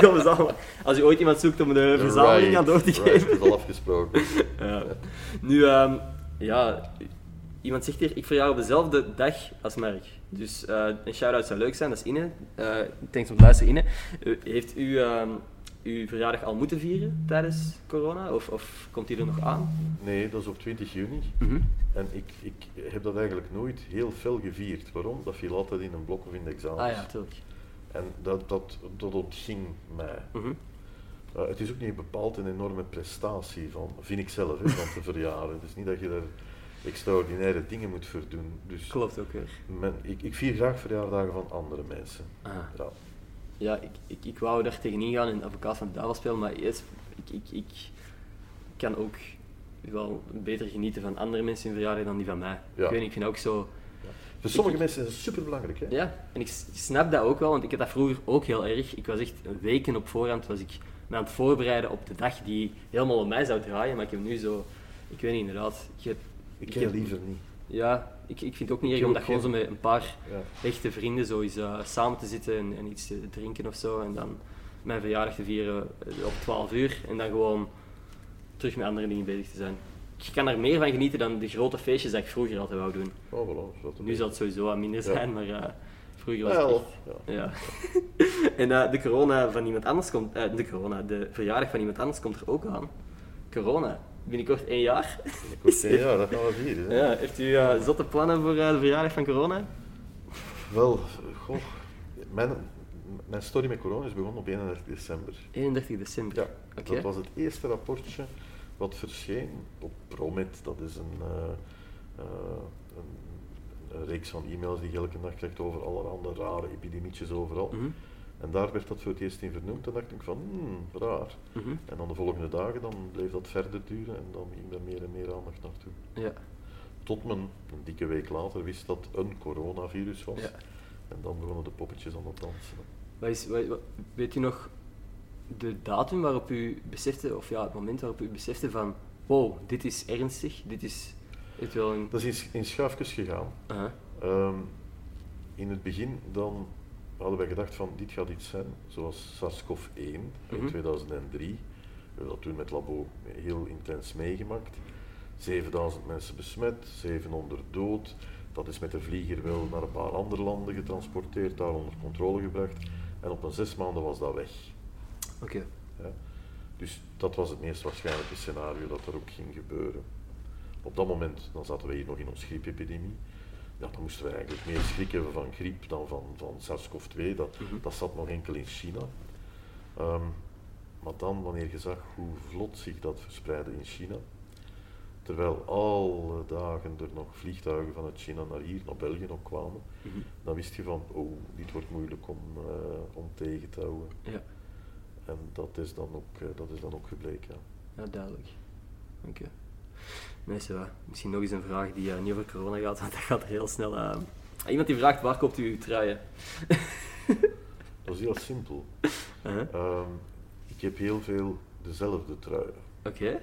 wel verzamelen. Als je ooit iemand zoekt om de verzameling aan door te geven. right, dat is al afgesproken. Ja. Nu, ehm, ja, iemand zegt hier, ik verjaar op dezelfde dag als Merk. Dus eh, een shout-out zou leuk zijn, dat is Ine. Eh thanks om te luisteren, heeft u ehm, uw verjaardag al moeten vieren tijdens corona? Of, of komt die er nog aan? Nee, dat is op 20 juni. Mhm. En ik, ik heb dat eigenlijk nooit heel fel gevierd. Waarom? Dat viel altijd in een blok of in de examens. Ah ja, tuurlijk. En dat, dat, dat ontging mij. Mhm. Uh, het is ook niet bepaald een enorme prestatie van, vind ik zelf, hè, van te verjaren. Het is niet dat je er extraordinaire dingen moet voor doen. Dus Klopt ook weer. men, ik, ik vier graag verjaardagen van andere mensen. Ah. Ja. Ja, ik, ik, ik wou daar tegenin gaan en advocaat van de duivel spelen, maar eerst, ik, ik, ik kan ook wel beter genieten van andere mensen hun verjaardag dan die van mij. Ja. Ik weet niet, ik vind ook zo... Voor sommige mensen is het superbelangrijk. Hè? Ja, en ik snap dat ook wel, want ik had dat vroeger ook heel erg. Ik was echt weken op voorhand was ik me aan het voorbereiden op de dag die helemaal op mij zou draaien, maar ik heb nu zo... Ik weet niet, inderdaad. Ik heb, Ik ik heb heb- liever niet. Ja, ik, ik vind het ook niet erg om dat gewoon zo met een paar Ja. echte vrienden zo eens eh, samen te zitten en, en iets te drinken of zo. En dan mijn verjaardag te vieren eh, op 12 uur. En dan gewoon terug met andere dingen bezig te zijn. Ik kan er meer van genieten dan de grote feestjes dat ik vroeger altijd wou doen. Oh, voilà, dat Nu zal het sowieso wat minder Ja. zijn, maar eh, vroeger was het echt... ja. Ja. en de corona van iemand anders komt... de corona, de verjaardag van iemand anders komt er ook aan. Corona. Binnenkort één jaar. Binnenkort één jaar, dat gaan we vieren. hè. Ja, heeft u eh, zotte plannen voor eh, de verjaardag van corona? Wel, goh, mijn, mijn story met corona is begonnen op 31 december. 31 december. Ja, Oké. dat was het eerste rapportje wat verscheen op Promet. Dat is een, eh, een, een reeks van e-mails die je elke dag krijgt over allerhande rare epidemietjes overal. Mhm. En daar werd dat voor het eerst in vernoemd. En dacht ik van, hmm, raar. Mhm. En dan de volgende dagen dan bleef dat verder duren en dan ging er meer en meer aandacht naartoe. Ja. Tot men een dikke week later wist dat een coronavirus was. Ja. En dan begonnen de poppetjes aan het dansen. Wat is, wat- wat- weet u nog de datum waarop u besefte, of ja, het moment waarop u besefte van wow, dit is ernstig, dit is het wel een... Dat is in, in schuifjes gegaan. Ehm, in het begin dan hadden wij gedacht van dit gaat iets zijn zoals SARS-CoV-1 in Mhm. 2003. We hebben dat toen met Labo heel intens meegemaakt. 7000 mensen besmet, 700 dood. Dat is met de vlieger wel naar een paar andere landen getransporteerd, daar onder controle gebracht. En op een zes maanden was dat weg. Oké. Ja. Dus dat was het meest waarschijnlijke scenario dat er ook ging gebeuren. Op dat moment dan zaten we hier nog in ons griepepidemie. Ja, dan moesten we eigenlijk meer schrik hebben van griep dan van, van SARS-CoV-2. Dat, Mhm. dat zat nog enkel in China. Ehm, maar dan, wanneer je zag hoe vlot zich dat verspreidde in China, terwijl alle dagen er nog vliegtuigen vanuit China naar hier, naar België ook kwamen, Mhm. dan wist je van, oh, dit wordt moeilijk om, eh, om tegen te houden. Ja. En dat is dan ook, eh, dat is dan ook gebleken. ja. ja, duidelijk. Oké. Mensen, misschien nog eens een vraag die eh, niet over corona gaat, want dat gaat er heel snel aan. iemand die vraagt, waar koopt u uw truien? Dat is heel simpel. Uh-huh. Ehm, ik heb heel veel dezelfde truien. Oké.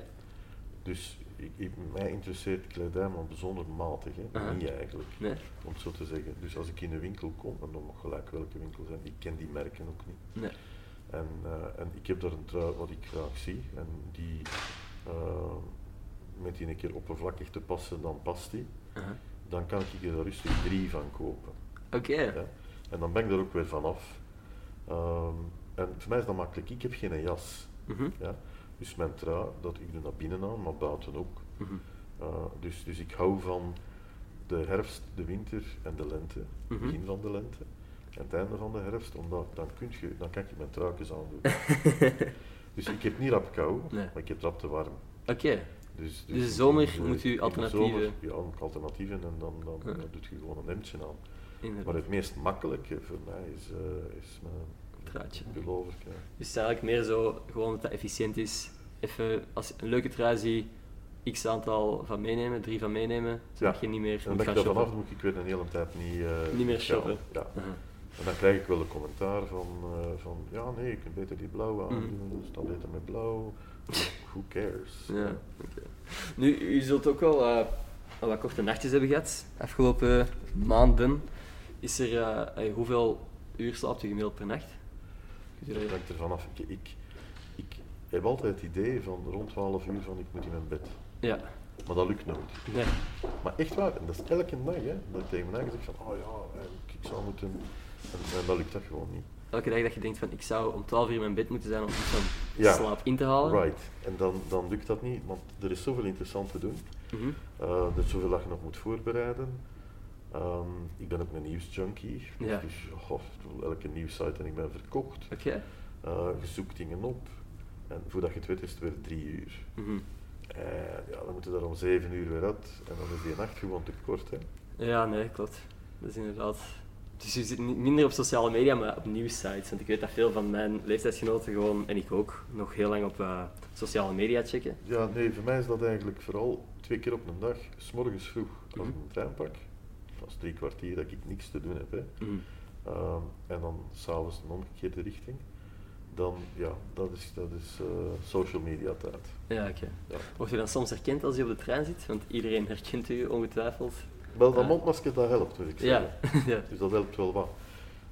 Dus ik, ik- mij interesseert kledij maar bijzonder matig. Hè? Aha. Niet eigenlijk, Nee. om het zo te zeggen. Dus als ik in een winkel kom, en dan mag gelijk welke winkel zijn, ik ken die merken ook niet. Nee. En, eh, en ik heb daar een trui wat ik graag zie. En die eh, met die een keer oppervlakkig te passen, dan past die. Dan kan ik er rustig drie van kopen. Oké. Ja. En dan ben ik er ook weer vanaf. Ehm en voor mij is dat makkelijk. Ik heb geen jas. Mhm. Ja? Dus mijn trui, dat, ik doe dat binnen aan, maar buiten ook. Mhm. Uh, dus, dus ik hou van de herfst, de winter en de lente. Mhm. Begin van de lente en het einde van de herfst, omdat dan, kun je, dan kan ik mijn truikens aandoen. dus ik heb niet rap kou, Nee. maar ik heb rap te warm. Oké. Dus, Dus de zomer moet u alternatieven- zomer, ja, ook alternatieven en dan, dan, Ja. dan doe je gewoon een hemdje aan. Inderdaad. Maar het meest makkelijke voor mij is, eh, is mijn Truitje. pullover. Ja. Dus het is eigenlijk meer zo, gewoon dat dat efficiënt is. Even, als je een leuke trui ziet, x aantal van meenemen, drie van meenemen, zodat je niet meer En moet dan ik daar vanaf moet ik weer een hele tijd niet, eh, Niet meer shoppen. Ja. En dan krijg ik wel een commentaar van, eh, van ja nee, je kunt beter die blauw Mhm. aandoen, dat staat beter met blauw. Who cares? Ja. Nu, u zult ook wel eh, al wat korte nachtjes hebben gehad, afgelopen maanden. Is er, eh, eh, hoeveel uur slaapt u gemiddeld per nacht? Dat hangt ervan af. Ik, ik, ik heb altijd het idee van rond 12 uur van ik moet in mijn bed. Ja, Maar dat lukt nooit. nee. Maar echt waar, en dat is elke dag hè, dat ik tegen mijn eigen zeg van oh ja, ik zou moeten... En, en dat lukt dat gewoon niet. Elke dag dat je denkt van ik zou om 12 uur in mijn bed moeten zijn om iets van Ja. slaap in te halen. Right. En dan, dan lukt dat niet, want er is zoveel interessant te doen. Mhm. Eh, er is zoveel dat je nog moet voorbereiden. Ehm, ik ben ook een nieuwsjunkie. Ja. Dus goh, elke nieuwssite en ik ben verkocht. Oké. Eh, je zoekt dingen op. En voordat je het weet is het weer drie uur. Mhm. En ja, dan moeten we daar om zeven uur weer uit. En dan is die nacht gewoon te kort. Hè. Ja, nee, klopt. Dat is inderdaad. Dus je zit minder op sociale media, maar op nieuwssites. Want ik weet dat veel van mijn leeftijdsgenoten gewoon, en ik ook, nog heel lang op eh, sociale media checken. Ja, nee, voor mij is dat eigenlijk vooral twee keer op een dag. S'morgens vroeg als ik Mhm. een trein pak. Dat is drie kwartier dat ik niks te doen heb. Hè. Mhm. Ehm, en dan s'avonds een omgekeerde richting. Dan, ja, dat is, dat is eh, social media tijd. Ja, oké. Ja. Word je dan soms herkend als je op de trein zit? Want iedereen herkent u ongetwijfeld. Wel, dat mondmasker dat helpt, wil ik zeggen. ja. Dus dat helpt wel wat.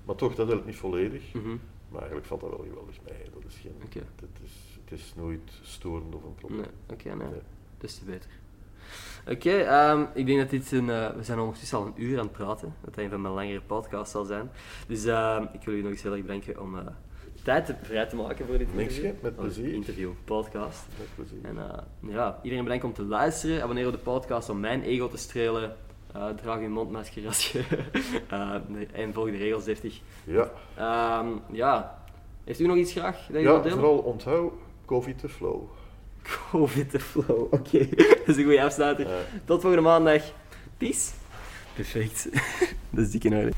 Maar toch, dat helpt niet volledig. Mhm. Maar eigenlijk valt dat wel geweldig mee. Dat is geen, het, is, het is nooit storend of een probleem. Nee, oké, nee. Nee. Des te beter. Oké, ehm, ik denk dat dit een... eh, we zijn ondertussen al een uur aan het praten. Dat dat een van mijn langere podcasts zal zijn. Dus ehm, ik wil u nog eens heel erg bedanken om eh, tijd te, vrij te maken voor dit Niks, interview. hè, met plezier. interview, podcast. Met plezier. En eh, ja, iedereen bedankt om te luisteren. Abonneer op de podcast om mijn ego te strelen. Eh, draag uw mondmasker als je... eh, en volg de regels deftig. Ja, Ehm, ja, heeft u nog iets graag dat je ja vooral onthoud, COVID te flow. Covid the flow, oké. dat is een goede afsluiter. Tot volgende maandag. Peace. Perfect. dat is dik in orde.